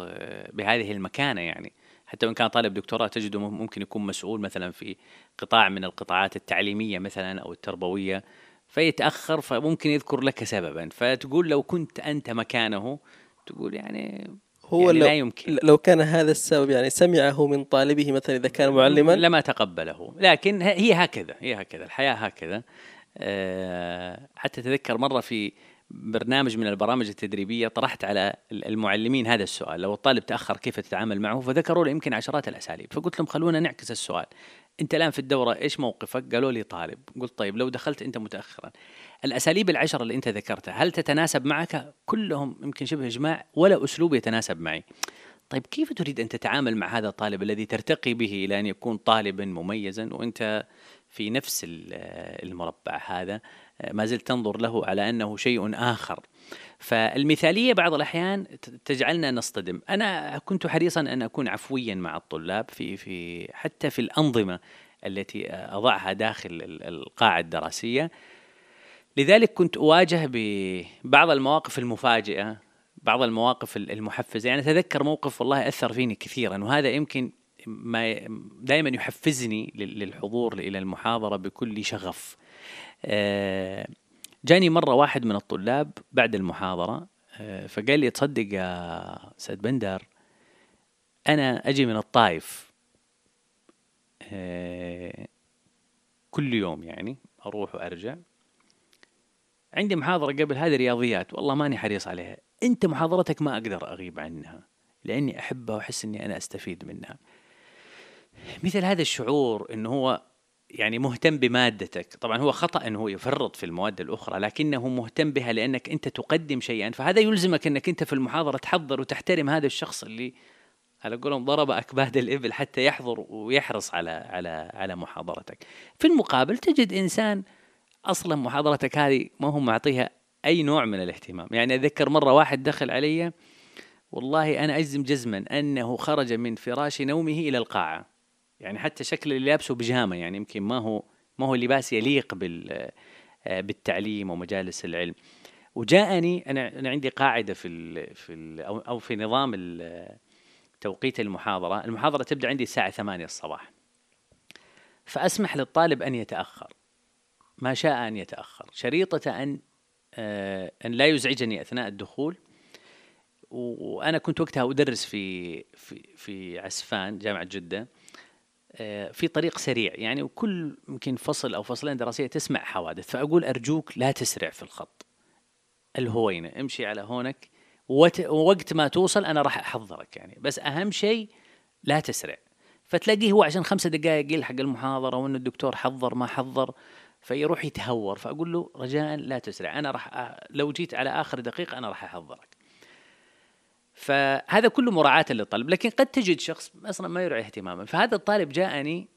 بهذه المكانة يعني. حتى وإن كان طالب دكتوراه تجده ممكن يكون مسؤول مثلا في قطاع من القطاعات التعليمية مثلا أو التربوية فيتأخر فممكن يذكر لك سببا. فتقول لو كنت أنت مكانه تقول يعني
هو يعني لو لا يمكن. لو كان هذا السبب يعني سمعه من طالبه مثلا إذا كان معلما؟
لما تقبله. لكن هي هكذا هي هكذا الحياة هكذا. أه حتى تذكر مرة في برنامج من البرامج التدريبية طرحت على المعلمين هذا السؤال. لو الطالب تأخر كيف تتعامل معه؟ فذكروا لي يمكن عشرات الأساليب. فقلت لهم خلونا نعكس السؤال. أنت الآن في الدورة إيش موقفك؟ قالوا لي طالب. قلت طيب لو دخلت أنت متأخرا. الأساليب العشرة اللي أنت ذكرتها هل تتناسب معك؟ كلهم يمكن شبه إجماع ولا أسلوب يتناسب معي. طيب كيف تريد أن تتعامل مع هذا الطالب الذي ترتقي به إلى أن يكون طالبا مميزا وأنت في نفس المربع هذا؟ ما زلت تنظر له على أنه شيء آخر. فالمثالية بعض الأحيان تجعلنا نصطدم. أنا كنت حريصا أن أكون عفويا مع الطلاب في في حتى في الأنظمة التي أضعها داخل القاعة الدراسية. لذلك كنت أواجه ببعض المواقف المفاجئة بعض المواقف المحفزة. يعني أتذكر موقف والله أثر فيني كثيرا وهذا يمكن ما دائما يحفزني للحضور إلى المحاضرة بكل شغف. جاني مرة واحد من الطلاب بعد المحاضرة آه، فقال لي تصدق يا سيد بندر أنا أجي من الطائف آه، كل يوم يعني أروح وأرجع. عندي محاضرة قبل هذه رياضيات والله ماني حريص عليها. أنت محاضرتك ما أقدر أغيب عنها لأني أحبها وأحس أني أنا أستفيد منها. مثل هذا الشعور أنه هو يعني مهتم بمادتك. طبعا هو خطأ أنه يفرط في المواد الأخرى لكنه مهتم بها لأنك أنت تقدم شيئا. فهذا يلزمك أنك أنت في المحاضرة تحضر وتحترم هذا الشخص اللي على قولهم ضرب أكباد الإبل حتى يحضر ويحرص على على على محاضرتك. في المقابل تجد إنسان أصلا محاضرتك هذه ما هو معطيها أي نوع من الاهتمام. يعني أذكر مرة واحد دخل علي والله أنا أجزم جزما أنه خرج من فراش نومه إلى القاعة. يعني حتى شكل اللي لابسه بيجامة يعني يمكن ما هو ما هو لباس يليق بال بالتعليم ومجالس العلم. وجاءني أنا أنا عندي قاعدة في ال في ال أو في نظام توقيت المحاضرة. المحاضرة تبدأ عندي الساعة 8 الصباح. فأسمح للطالب أن يتأخر. ما شاء أن يتأخر. شريطة أن آه، أن لا يزعجني أثناء الدخول. وأنا كنت وقتها أدرس في في في عسفان جامعة جدة. آه، في طريق سريع. يعني وكل يمكن فصل أو فصلين دراسية تسمع حوادث. فأقول أرجوك لا تسرع في الخط. الهوينة. امشي على هونك. ووقت ما توصل أنا راح أحضرك يعني. بس أهم شيء لا تسرع. فتلاقيه هو عشان خمسة دقائق يلحق المحاضرة وإن الدكتور حضر ما حضر فيروح يتهور. فأقول له رجاء لا تسرع. أنا راح لو جيت على آخر دقيقة أنا راح أحضرك. فهذا كله مراعاة للطالب لكن قد تجد شخص أصلا ما يرعي اهتماما. فهذا الطالب جاءني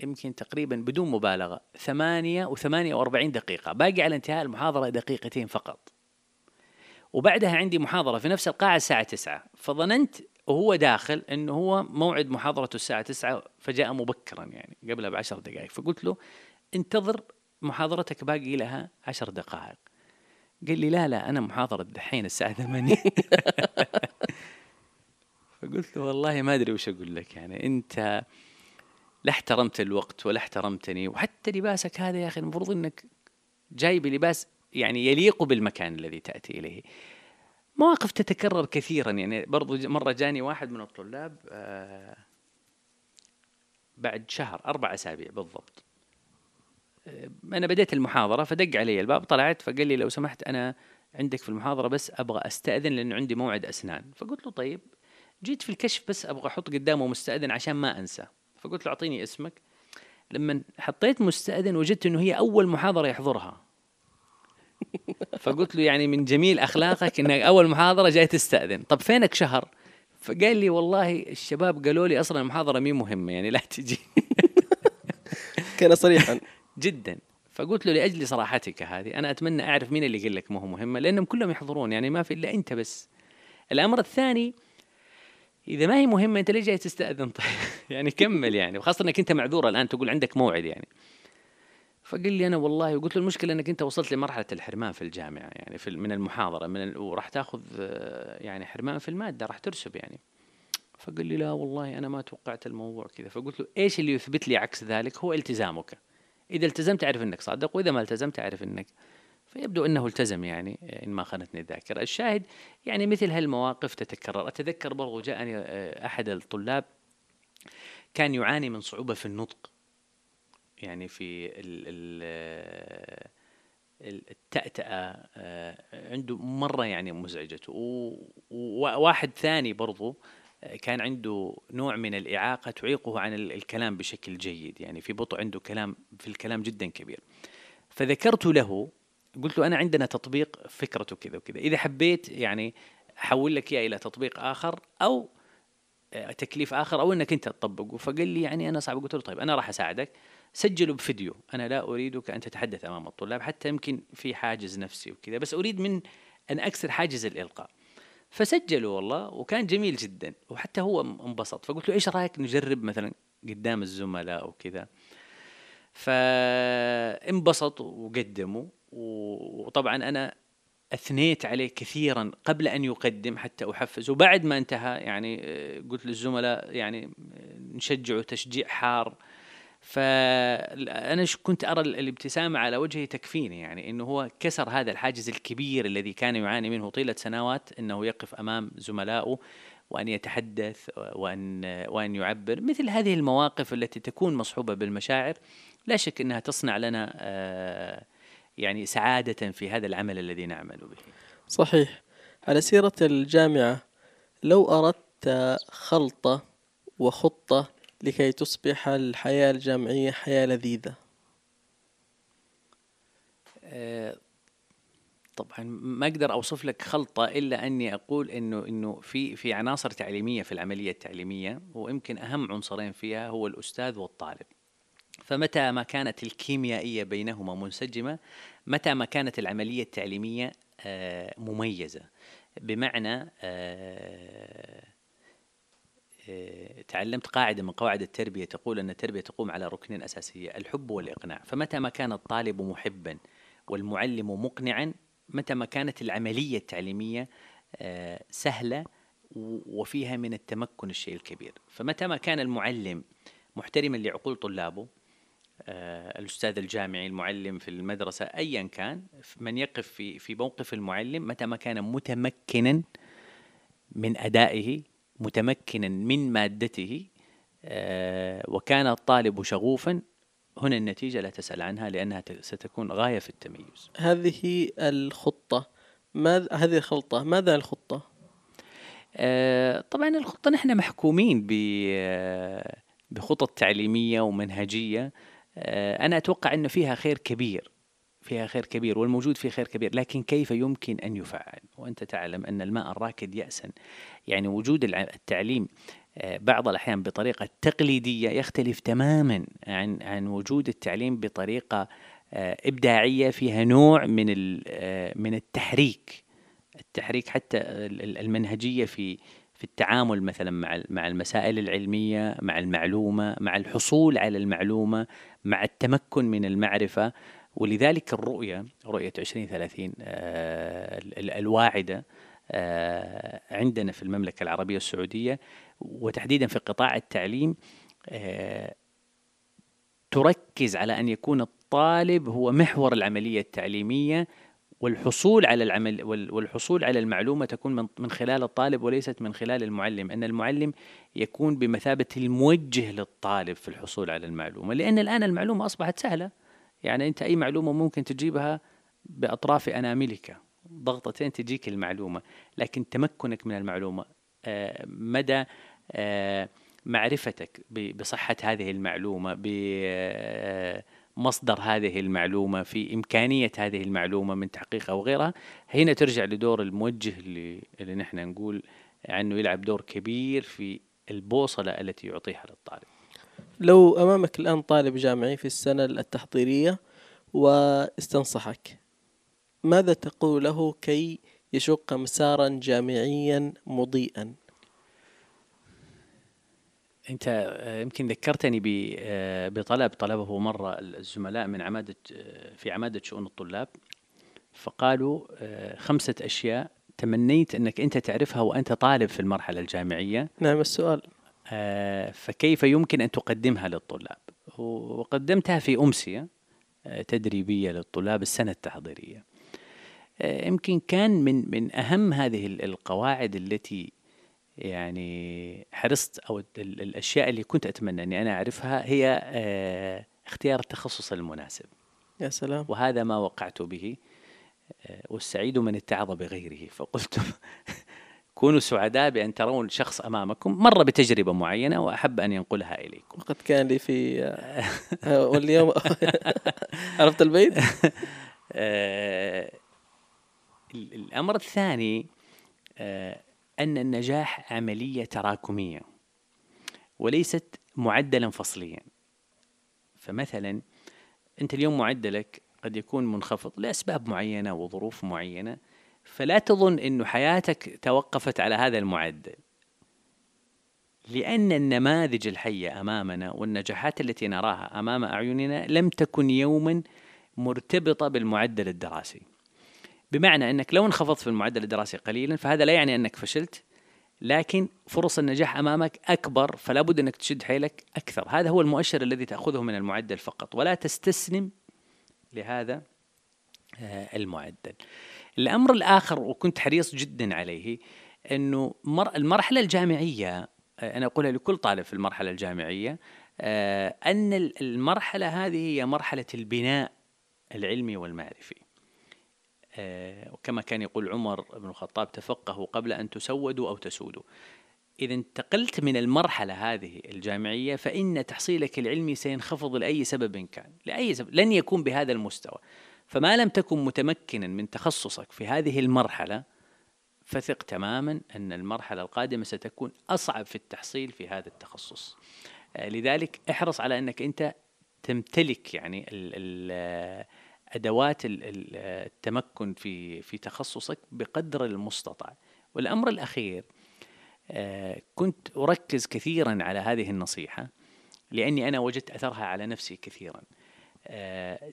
يمكن تقريبا بدون مبالغة ثمانية وثمانية وأربعين دقيقة باقي على انتهاء المحاضرة دقيقتين فقط. وبعدها عندي محاضرة في نفس القاعة الساعة تسعة فظننت وهو داخل انه هو موعد محاضرته الساعة تسعة فجاء مبكرا يعني قبلها بعشر دقائق فقلت له انتظر محاضرتك باقي لها عشر دقائق. قال لي لا لا أنا محاضرة دحين الساعة 8 فقلت له والله ما أدري وش أقول لك يعني. أنت لا احترمت الوقت ولا احترمتني وحتى لباسك هذا يا أخي المفروض إنك جاي بلباس يعني يليق بالمكان الذي تأتي إليه. مواقف تتكرر كثيرا يعني. برضو مرة جاني واحد من الطلاب آه بعد شهر أربع أسابيع بالضبط. أنا بديت المحاضرة فدق علي الباب طلعت فقال لي لو سمحت أنا عندك في المحاضرة بس أبغى أستأذن لأنه عندي موعد أسنان. فقلت له طيب جيت في الكشف بس أبغى أحط قدامه مستأذن عشان ما أنسى. فقلت له أعطيني اسمك. لما حطيت مستأذن وجدت إنه هي أول محاضرة يحضرها. فقلت له يعني من جميل أخلاقك إنك أول محاضرة جاي تستأذن. طب فينك شهر؟ فقال لي والله الشباب قالوا لي أصلا المحاضرة مي مهمة يعني لا تجي.
كان صريحا.
جدا. فقلت له لأجل صراحتك هذه أنا أتمنى أعرف مين اللي قال لك ما هو مهمه لأنهم كلهم يحضرون يعني ما في إلا أنت بس. الأمر الثاني إذا ما هي مهمة أنت ليش جاي تستأذن؟ طيب يعني كمل يعني وخاصة إنك أنت معذور الآن تقول عندك موعد يعني. فقال لي أنا والله وقلت له المشكلة إنك أنت وصلت لمرحلة الحرمان في الجامعة يعني في من المحاضرة من ال... وراح تأخذ يعني حرمان في المادة راح ترسب يعني. فقال لي لا والله أنا ما توقعت الموضوع كذا. فقلت له إيش اللي يثبت لي عكس ذلك؟ هو التزامك. إذا التزمت أعرف إنك صادق وإذا ما التزمت أعرف إنك فيبدو إنه التزم يعني إن ما خانتني الذاكرة. الشاهد يعني مثل هالمواقف تتكرر. أتذكر برضو جاءني آه، أحد الطلاب كان يعاني من صعوبة في النطق. يعني في ال ال التأتأة آه، عنده مرة يعني مزعجته وواحد ثاني برضو آه، كان عنده نوع من الإعاقة تعيقه عن الكلام بشكل جيد يعني في بطء عنده كلام في الكلام جدا كبير. فذكرت له قلت له أنا عندنا تطبيق فكرته كذا وكذا. إذا حبيت يعني أحول لك إياه إلى تطبيق آخر أو آه، تكليف آخر أو أنك أنت تطبقه. فقال لي يعني أنا صعب. قلت له طيب أنا راح أساعدك. سجلوا بفيديو. أنا لا أريدك أن تتحدث أمام الطلاب حتى يمكن في حاجز نفسي وكذا. بس أريد من أن أكسر حاجز الإلقاء. فسجلوا والله وكان جميل جدا. وحتى هو انبسط. فقلت له إيش رأيك نجرب مثلا قدام الزملاء وكذا؟ فانبسط وقدموا. وطبعا أنا أثنيت عليه كثيرا قبل أن يقدم حتى أحفز. وبعد ما انتهى يعني قلت للزملاء يعني نشجعه تشجيع حار. فأنا كنت أرى الابتسامة على وجهه تكفيني يعني أنه هو كسر هذا الحاجز الكبير الذي كان يعاني منه طيلة سنوات أنه يقف أمام زملائه وأن يتحدث وأن وأن يعبر مثل هذه المواقف التي تكون مصحوبة بالمشاعر. لا شك أنها تصنع لنا آه، يعني سعادة في هذا العمل الذي نعمل به.
صحيح. على سيرة الجامعة لو أردت خلطة وخطة لكي تصبح الحياة الجامعية حياة لذيذة
آه، طبعا ما أقدر أوصف لك خلطة إلا أني أقول إنه إنه في في عناصر تعليمية في العملية التعليمية ويمكن أهم عنصرين فيها هو الأستاذ والطالب. فمتى ما كانت الكيميائية بينهما منسجمة متى ما كانت العملية التعليمية آه، مميزة بمعنى آه، تعلمت قاعدة من قواعد التربية تقول أن التربية تقوم على ركنين أساسية الحب والإقناع. فمتى ما كان الطالب محبا والمعلم مقنعا متى ما كانت العملية التعليمية آه، سهلة وفيها من التمكن الشيء الكبير. فمتى ما كان المعلم محترما لعقول طلابه آه، الأستاذ الجامعي المعلم في المدرسة أيا كان من يقف في في موقف المعلم متى ما كان متمكنا من أدائه متمكنا من مادته آه، وكان الطالب شغوفا هنا النتيجة لا تسأل عنها لأنها ستكون غاية في التميز
هذه الخطة ماذا هذه الخلطة ماذا الخطة؟
آه، طبعا الخطة نحن محكومين آه، بخطط تعليمية ومنهجية. أنا أتوقع أن فيها خير كبير. فيها خير كبير والموجود فيه خير كبير لكن كيف يمكن أن يفعل؟ وأنت تعلم أن الماء الراكد يأسا. يعني وجود التعليم آه، بعض الأحيان بطريقة تقليدية يختلف تماما عن عن وجود التعليم بطريقة آه، إبداعية فيها نوع من آه، من التحريك. التحريك حتى المنهجية في في التعامل مثلا مع مع المسائل العلمية مع المعلومة مع الحصول على المعلومة مع التمكن من المعرفة. ولذلك الرؤية رؤية 2030 آه، الواعدة آه، عندنا في المملكة العربية السعودية وتحديدا في قطاع التعليم آه، تركز على أن يكون الطالب هو محور العملية التعليمية والحصول على العمل والحصول على المعلومة تكون من خلال الطالب وليست من خلال المعلم، ان المعلم يكون بمثابة الموجه للطالب في الحصول على المعلومة، لأن الآن المعلومة أصبحت سهلة، يعني أنت أي معلومة ممكن تجيبها بأطراف أناملك. ضغطتين تجيك المعلومة. لكن تمكنك من المعلومة آه، مدى آه، معرفتك بصحة هذه المعلومة بمصدر آه، هذه المعلومة في إمكانية هذه المعلومة من تحقيق أو غيرها. هنا ترجع لدور الموجه اللي, اللي نحن نقول انه يلعب دور كبير في البوصلة التي يعطيها للطالب.
لو أمامك الآن طالب جامعي في السنة التحضيرية واستنصحك ماذا تقول له كي يشق مسارا جامعيا مضيئا؟
أنت آه، يمكن ذكرتني آه، بطلب طلبه مرة الزملاء من عمادة آه، في عمادة شؤون الطلاب فقالوا خمسة أشياء تمنيت أنك أنت تعرفها وأنت طالب في المرحلة الجامعية.
نعم السؤال.
فكيف يمكن أن تقدمها للطلاب؟ وقدمتها في أمسية تدريبية للطلاب السنة التحضيرية. يمكن كان من من أهم هذه القواعد التي يعني حرصت أو الأشياء اللي كنت أتمنى أني أنا أعرفها هي آه، اختيار التخصص المناسب.
يا سلام.
وهذا ما وقعت به آه، والسعيد من اتعظ بغيره فقلت كونوا سعداء بأن ترون شخص أمامكم مر بتجربة معينة وأحب أن ينقلها إليكم.
وقد كان لي في آه، واليوم عرفت البيت؟
الأمر الثاني أن النجاح عملية تراكمية وليست معدلا فصليا. فمثلا أنت اليوم معدلك قد يكون منخفض لأسباب معينة وظروف معينة فلا تظن أن حياتك توقفت على هذا المعدل. لأن النماذج الحية أمامنا والنجاحات التي نراها أمام أعيننا لم تكن يوما مرتبطة بالمعدل الدراسي. بمعنى أنك لو انخفضت في المعدل الدراسي قليلا فهذا لا يعني أنك فشلت لكن فرص النجاح أمامك أكبر فلا بد أنك تشد حيلك أكثر. هذا هو المؤشر الذي تأخذه من المعدل فقط ولا تستسلم لهذا آه، المعدل. الأمر الآخر وكنت حريص جدا عليه إنه المرحلة الجامعية آه، أنا أقولها لكل طالب في المرحلة الجامعية آه، أن المرحلة هذه هي مرحلة البناء العلمي والمعرفي. آه، وكما كان يقول عمر بن الخطاب تفقهوا قبل أن تسودوا أو تسودوا. إذا انتقلت من المرحلة هذه الجامعية فإن تحصيلك العلمي سينخفض لأي سبب كان لأي سبب لن يكون بهذا المستوى. فما لم تكن متمكنا من تخصصك في هذه المرحلة فثق تماما أن المرحلة القادمة ستكون أصعب في التحصيل في هذا التخصص. آه، لذلك احرص على أنك أنت تمتلك يعني ال ال أدوات التمكن في في تخصصك بقدر المستطاع. والأمر الأخير آه، كنت أركز كثيرا على هذه النصيحة لأني أنا وجدت أثرها على نفسي كثيرا.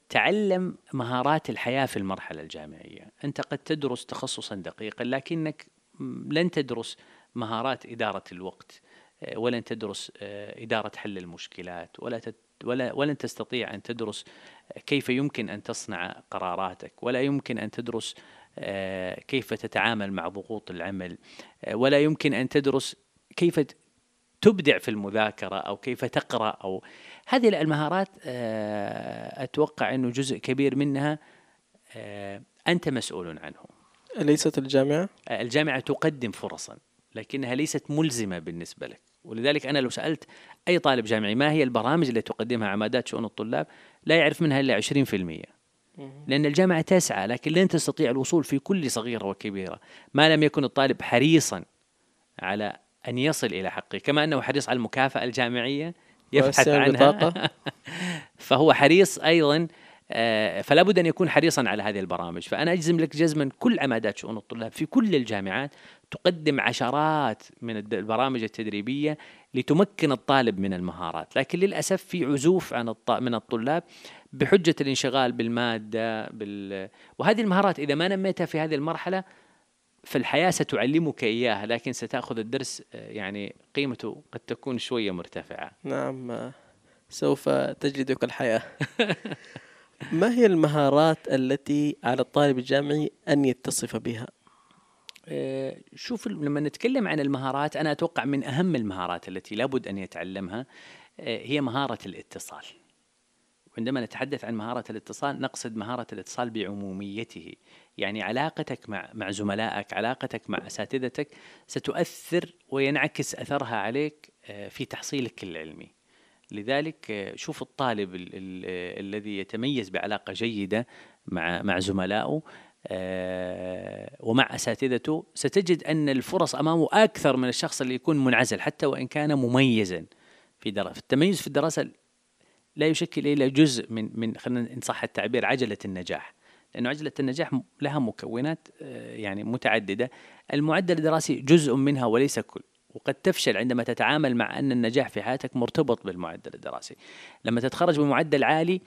تعلم مهارات الحياة في المرحلة الجامعية. أنت قد تدرس تخصصا دقيقا لكنك لن تدرس مهارات إدارة الوقت آه، ولن تدرس إدارة حل المشكلات ولا ولا ولن تستطيع أن تدرس كيف يمكن أن تصنع قراراتك ولا يمكن أن تدرس آه، كيف تتعامل مع ضغوط العمل آه، ولا يمكن أن تدرس كيف تبدع في المذاكرة أو كيف تقرأ أو هذه المهارات آه، أتوقع إنه جزء كبير منها أنت مسؤول عنه.
ليست الجامعة؟
الجامعة تقدم فرصا لكنها ليست ملزمة بالنسبة لك. ولذلك أنا لو سألت أي طالب جامعي ما هي البرامج التي تقدمها عمادات شؤون الطلاب؟ لا يعرف منها إلا 20% لأن الجامعة تسعى لكن لن تستطيع الوصول في كل صغيرة وكبيرة. ما لم يكن الطالب حريصا على أن يصل إلى حقه كما أنه حريص على المكافأة الجامعية يبحث عنها. فهو حريص أيضا آه، فلا بد أن يكون حريصا على هذه البرامج. فأنا أجزم لك جزما كل عمادات شؤون الطلاب في كل الجامعات تقدم عشرات من البرامج التدريبية لتمكن الطالب من المهارات. لكن للأسف في عزوف عن من الطلاب بحجة الانشغال بالمادة بال... وهذه المهارات إذا ما نميتها في هذه المرحلة فالحياه ستعلمك إياها لكن ستأخذ الدرس آه، يعني قيمته قد تكون شوية مرتفعة.
نعم سوف تجلدك الحياة ما هي المهارات التي على الطالب الجامعي أن يتصف بها؟
آه، شوف لما نتكلم عن المهارات أنا أتوقع من أهم المهارات التي لابد أن يتعلمها آه، هي مهارة الاتصال. عندما نتحدث عن مهارة الاتصال نقصد مهارة الاتصال بعموميته، يعني علاقتك مع مع زملائك، علاقتك مع أساتذتك ستؤثر وينعكس أثرها عليك آه، في تحصيلك العلمي. لذلك شوف الطالب الذي يتميز بعلاقة جيدة مع مع زملائه آه، ومع أساتذته. ستجد أن الفرص أمامه أكثر من الشخص اللي يكون منعزل حتى وإن كان مميزا في دراسه التميز في الدراسة لا يشكل إلا جزء من من خلينا ان صح التعبير عجلة النجاح. لأنه عجلة النجاح لها مكونات آه، يعني متعددة. المعدل الدراسي جزء منها وليس كل. وقد تفشل عندما تتعامل مع أن النجاح في حياتك مرتبط بالمعدل الدراسي. لما تتخرج بمعدل عالي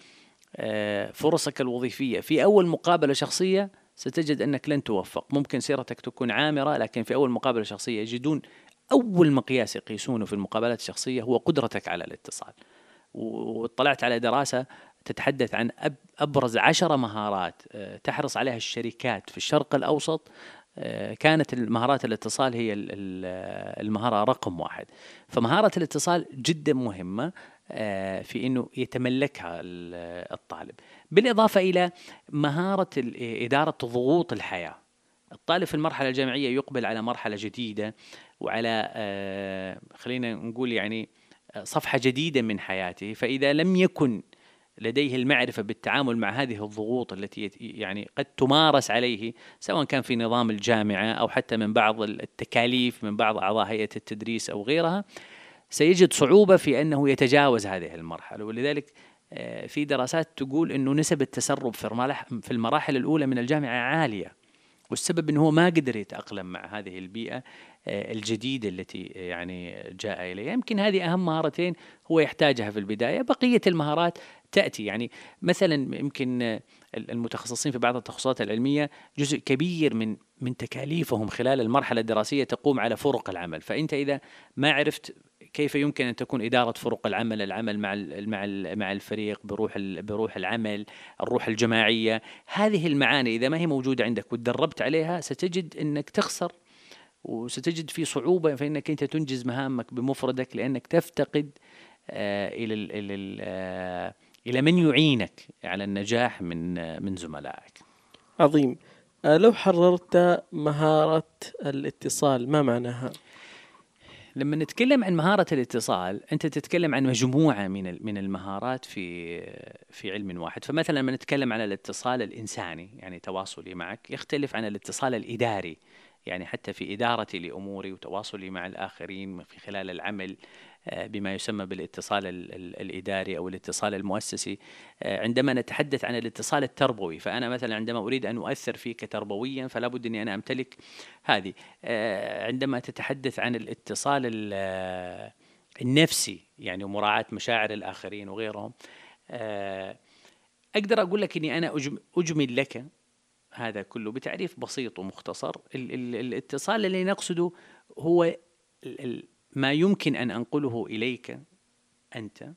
آه، فرصك الوظيفية. في أول مقابلة شخصية ستجد أنك لن توفق. ممكن سيرتك تكون عامرة لكن في أول مقابلة شخصية يجدون أول مقياس يقيسونه في المقابلات الشخصية هو قدرتك على الاتصال. واطلعت على دراسة تتحدث عن أبرز عشرة مهارات آه، تحرص عليها الشركات في الشرق الأوسط آه، كانت المهارات الاتصال هي المهارة رقم واحد. فمهارة الاتصال جدا مهمة آه، في إنه يتملكها الطالب. بالإضافة إلى مهارة إدارة ضغوط الحياة. الطالب في المرحلة الجامعية يقبل على مرحلة جديدة وعلى آه، خلينا نقول يعني صفحة جديدة من حياته فإذا لم يكن لديه المعرفة بالتعامل مع هذه الضغوط التي يعني قد تمارس عليه سواء كان في نظام الجامعة أو حتى من بعض التكاليف من بعض أعضاء هيئة التدريس أو غيرها سيجد صعوبة في أنه يتجاوز هذه المرحلة. ولذلك آه، في دراسات تقول أنه نسب التسرب في المراحل الأولى من الجامعة عالية والسبب أنه هو ما قدر يتأقلم مع هذه البيئة. الجديدة التي يعني جاء إليها يمكن هذه أهم مهارتين هو يحتاجها في البداية. بقية المهارات تأتي. يعني مثلا يمكن المتخصصين في بعض التخصصات العلمية جزء كبير من من تكاليفهم خلال المرحلة الدراسية تقوم على فرق العمل. فأنت إذا ما عرفت كيف يمكن أن تكون إدارة فرق العمل العمل مع مع مع الفريق بروح بروح العمل الروح الجماعية هذه المعاني إذا ما هي موجودة عندك وتدربت عليها ستجد إنك تخسر وستجد في صعوبة في انك أنت تنجز مهامك بمفردك لأنك تفتقد آه إلى ال إلى آه إلى من يعينك على النجاح من آه من زملائك.
عظيم. لو حررت مهارة الاتصال ما معناها؟
لما نتكلم عن مهارة الاتصال أنت تتكلم عن مجموعة من من المهارات في في علم واحد فمثلا لما نتكلم عن الاتصال الإنساني يعني تواصلي معك يختلف عن الاتصال الإداري يعني حتى في إدارتي لأموري وتواصلي مع الآخرين في خلال العمل آه، بما يسمى بالاتصال الإداري أو الاتصال المؤسسي آه، عندما نتحدث عن الاتصال التربوي فأنا مثلا عندما أريد أن أؤثر فيك تربويا فلا بد أني أنا أمتلك هذه. آه، عندما تتحدث عن الاتصال النفسي يعني مراعاة مشاعر الآخرين وغيرهم أقدر أقول لك أني أنا أجمل لك هذا كله بتعريف بسيط ومختصر. الاتصال الذي نقصده هو ما يمكن أن أنقله إليك أنت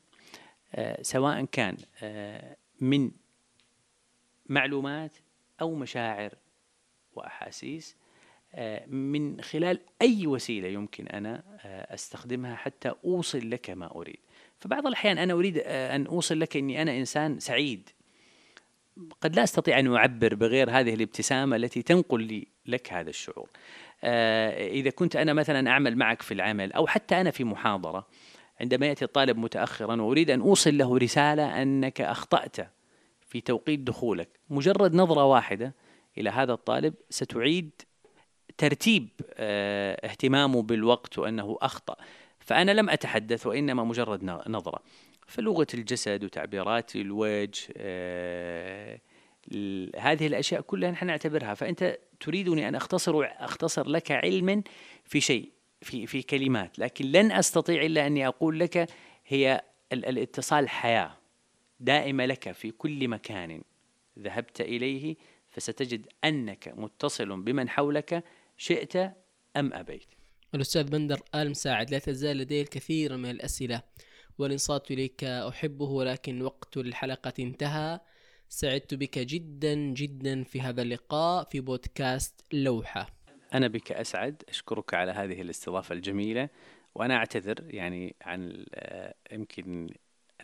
آه، سواء كان آه، من معلومات أو مشاعر وأحاسيس آه، من خلال أي وسيلة يمكن أنا أستخدمها حتى أوصل لك ما أريد. فبعض الأحيان أنا أريد أن أوصل لك إني أنا إنسان سعيد. قد لا أستطيع أن أعبر بغير هذه الابتسامة التي تنقل لي لك هذا الشعور. آه، إذا كنت أنا مثلا أعمل معك في العمل أو حتى أنا في محاضرة عندما يأتي الطالب متأخرا وأريد أن أوصل له رسالة أنك أخطأت في توقيت دخولك مجرد نظرة واحدة إلى هذا الطالب ستعيد ترتيب آه، اهتمامه بالوقت وأنه أخطأ. فأنا لم أتحدث وإنما مجرد نظرة. فلغة الجسد وتعبيرات الوجه آه، هذه الأشياء كلها نحن نعتبرها فأنت تريدني أن أختصر أختصر لك علما في شيء في في كلمات لكن لن أستطيع إلا أني أقول لك هي الاتصال حياة دائمة لك في كل مكان ذهبت إليه فستجد أنك متصل بمن حولك شئت أم أبيت.
الأستاذ بندر آل مساعد لا تزال لدي الكثير من الأسئلة والانصات إليك أحبه ولكن وقت الحلقة انتهى. سعدت بك جدا جدا في هذا اللقاء في بودكاست لوحة.
أنا بك أسعد أشكرك على هذه الاستضافة الجميلة وأنا أعتذر يعني عن يمكن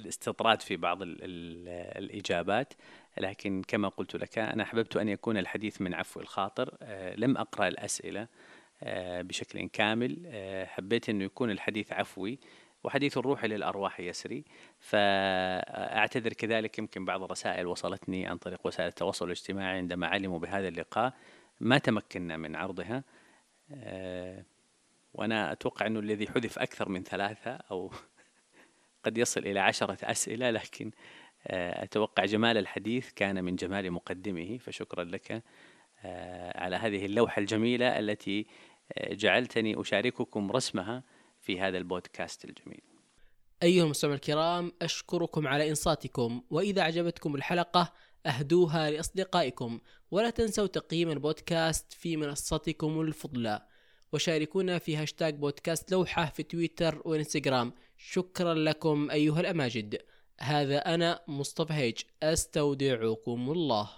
الاستطراد في بعض ال ال الإجابات لكن كما قلت لك أنا أحببت أن يكون الحديث من عفو الخاطر لم أقرأ الأسئلة بشكل كامل حبيت أنه يكون الحديث عفوي وحديث الروح للأرواح يسري. فأعتذر كذلك يمكن بعض الرسائل وصلتني عن طريق وسائل التواصل الاجتماعي عندما علموا بهذا اللقاء ما تمكنا من عرضها. آه، وأنا أتوقع أنه الذي حذف أكثر من ثلاثة أو قد يصل إلى عشرة أسئلة لكن آه، أتوقع جمال الحديث كان من جمال مقدمه. فشكرا لك آه، على هذه اللوحة الجميلة التي جعلتني أشارككم رسمها. في هذا البودكاست الجميل.
أيها المستمعون الكرام أشكركم على إنصاتكم وإذا أعجبتكم الحلقة أهدوها لأصدقائكم ولا تنسوا تقييم البودكاست في منصتكم الفضلى وشاركونا في هاشتاج بودكاست لوحة في تويتر وإنستغرام. شكرا لكم أيها الأماجد. هذا أنا مصطفى هيج أستودعكم الله.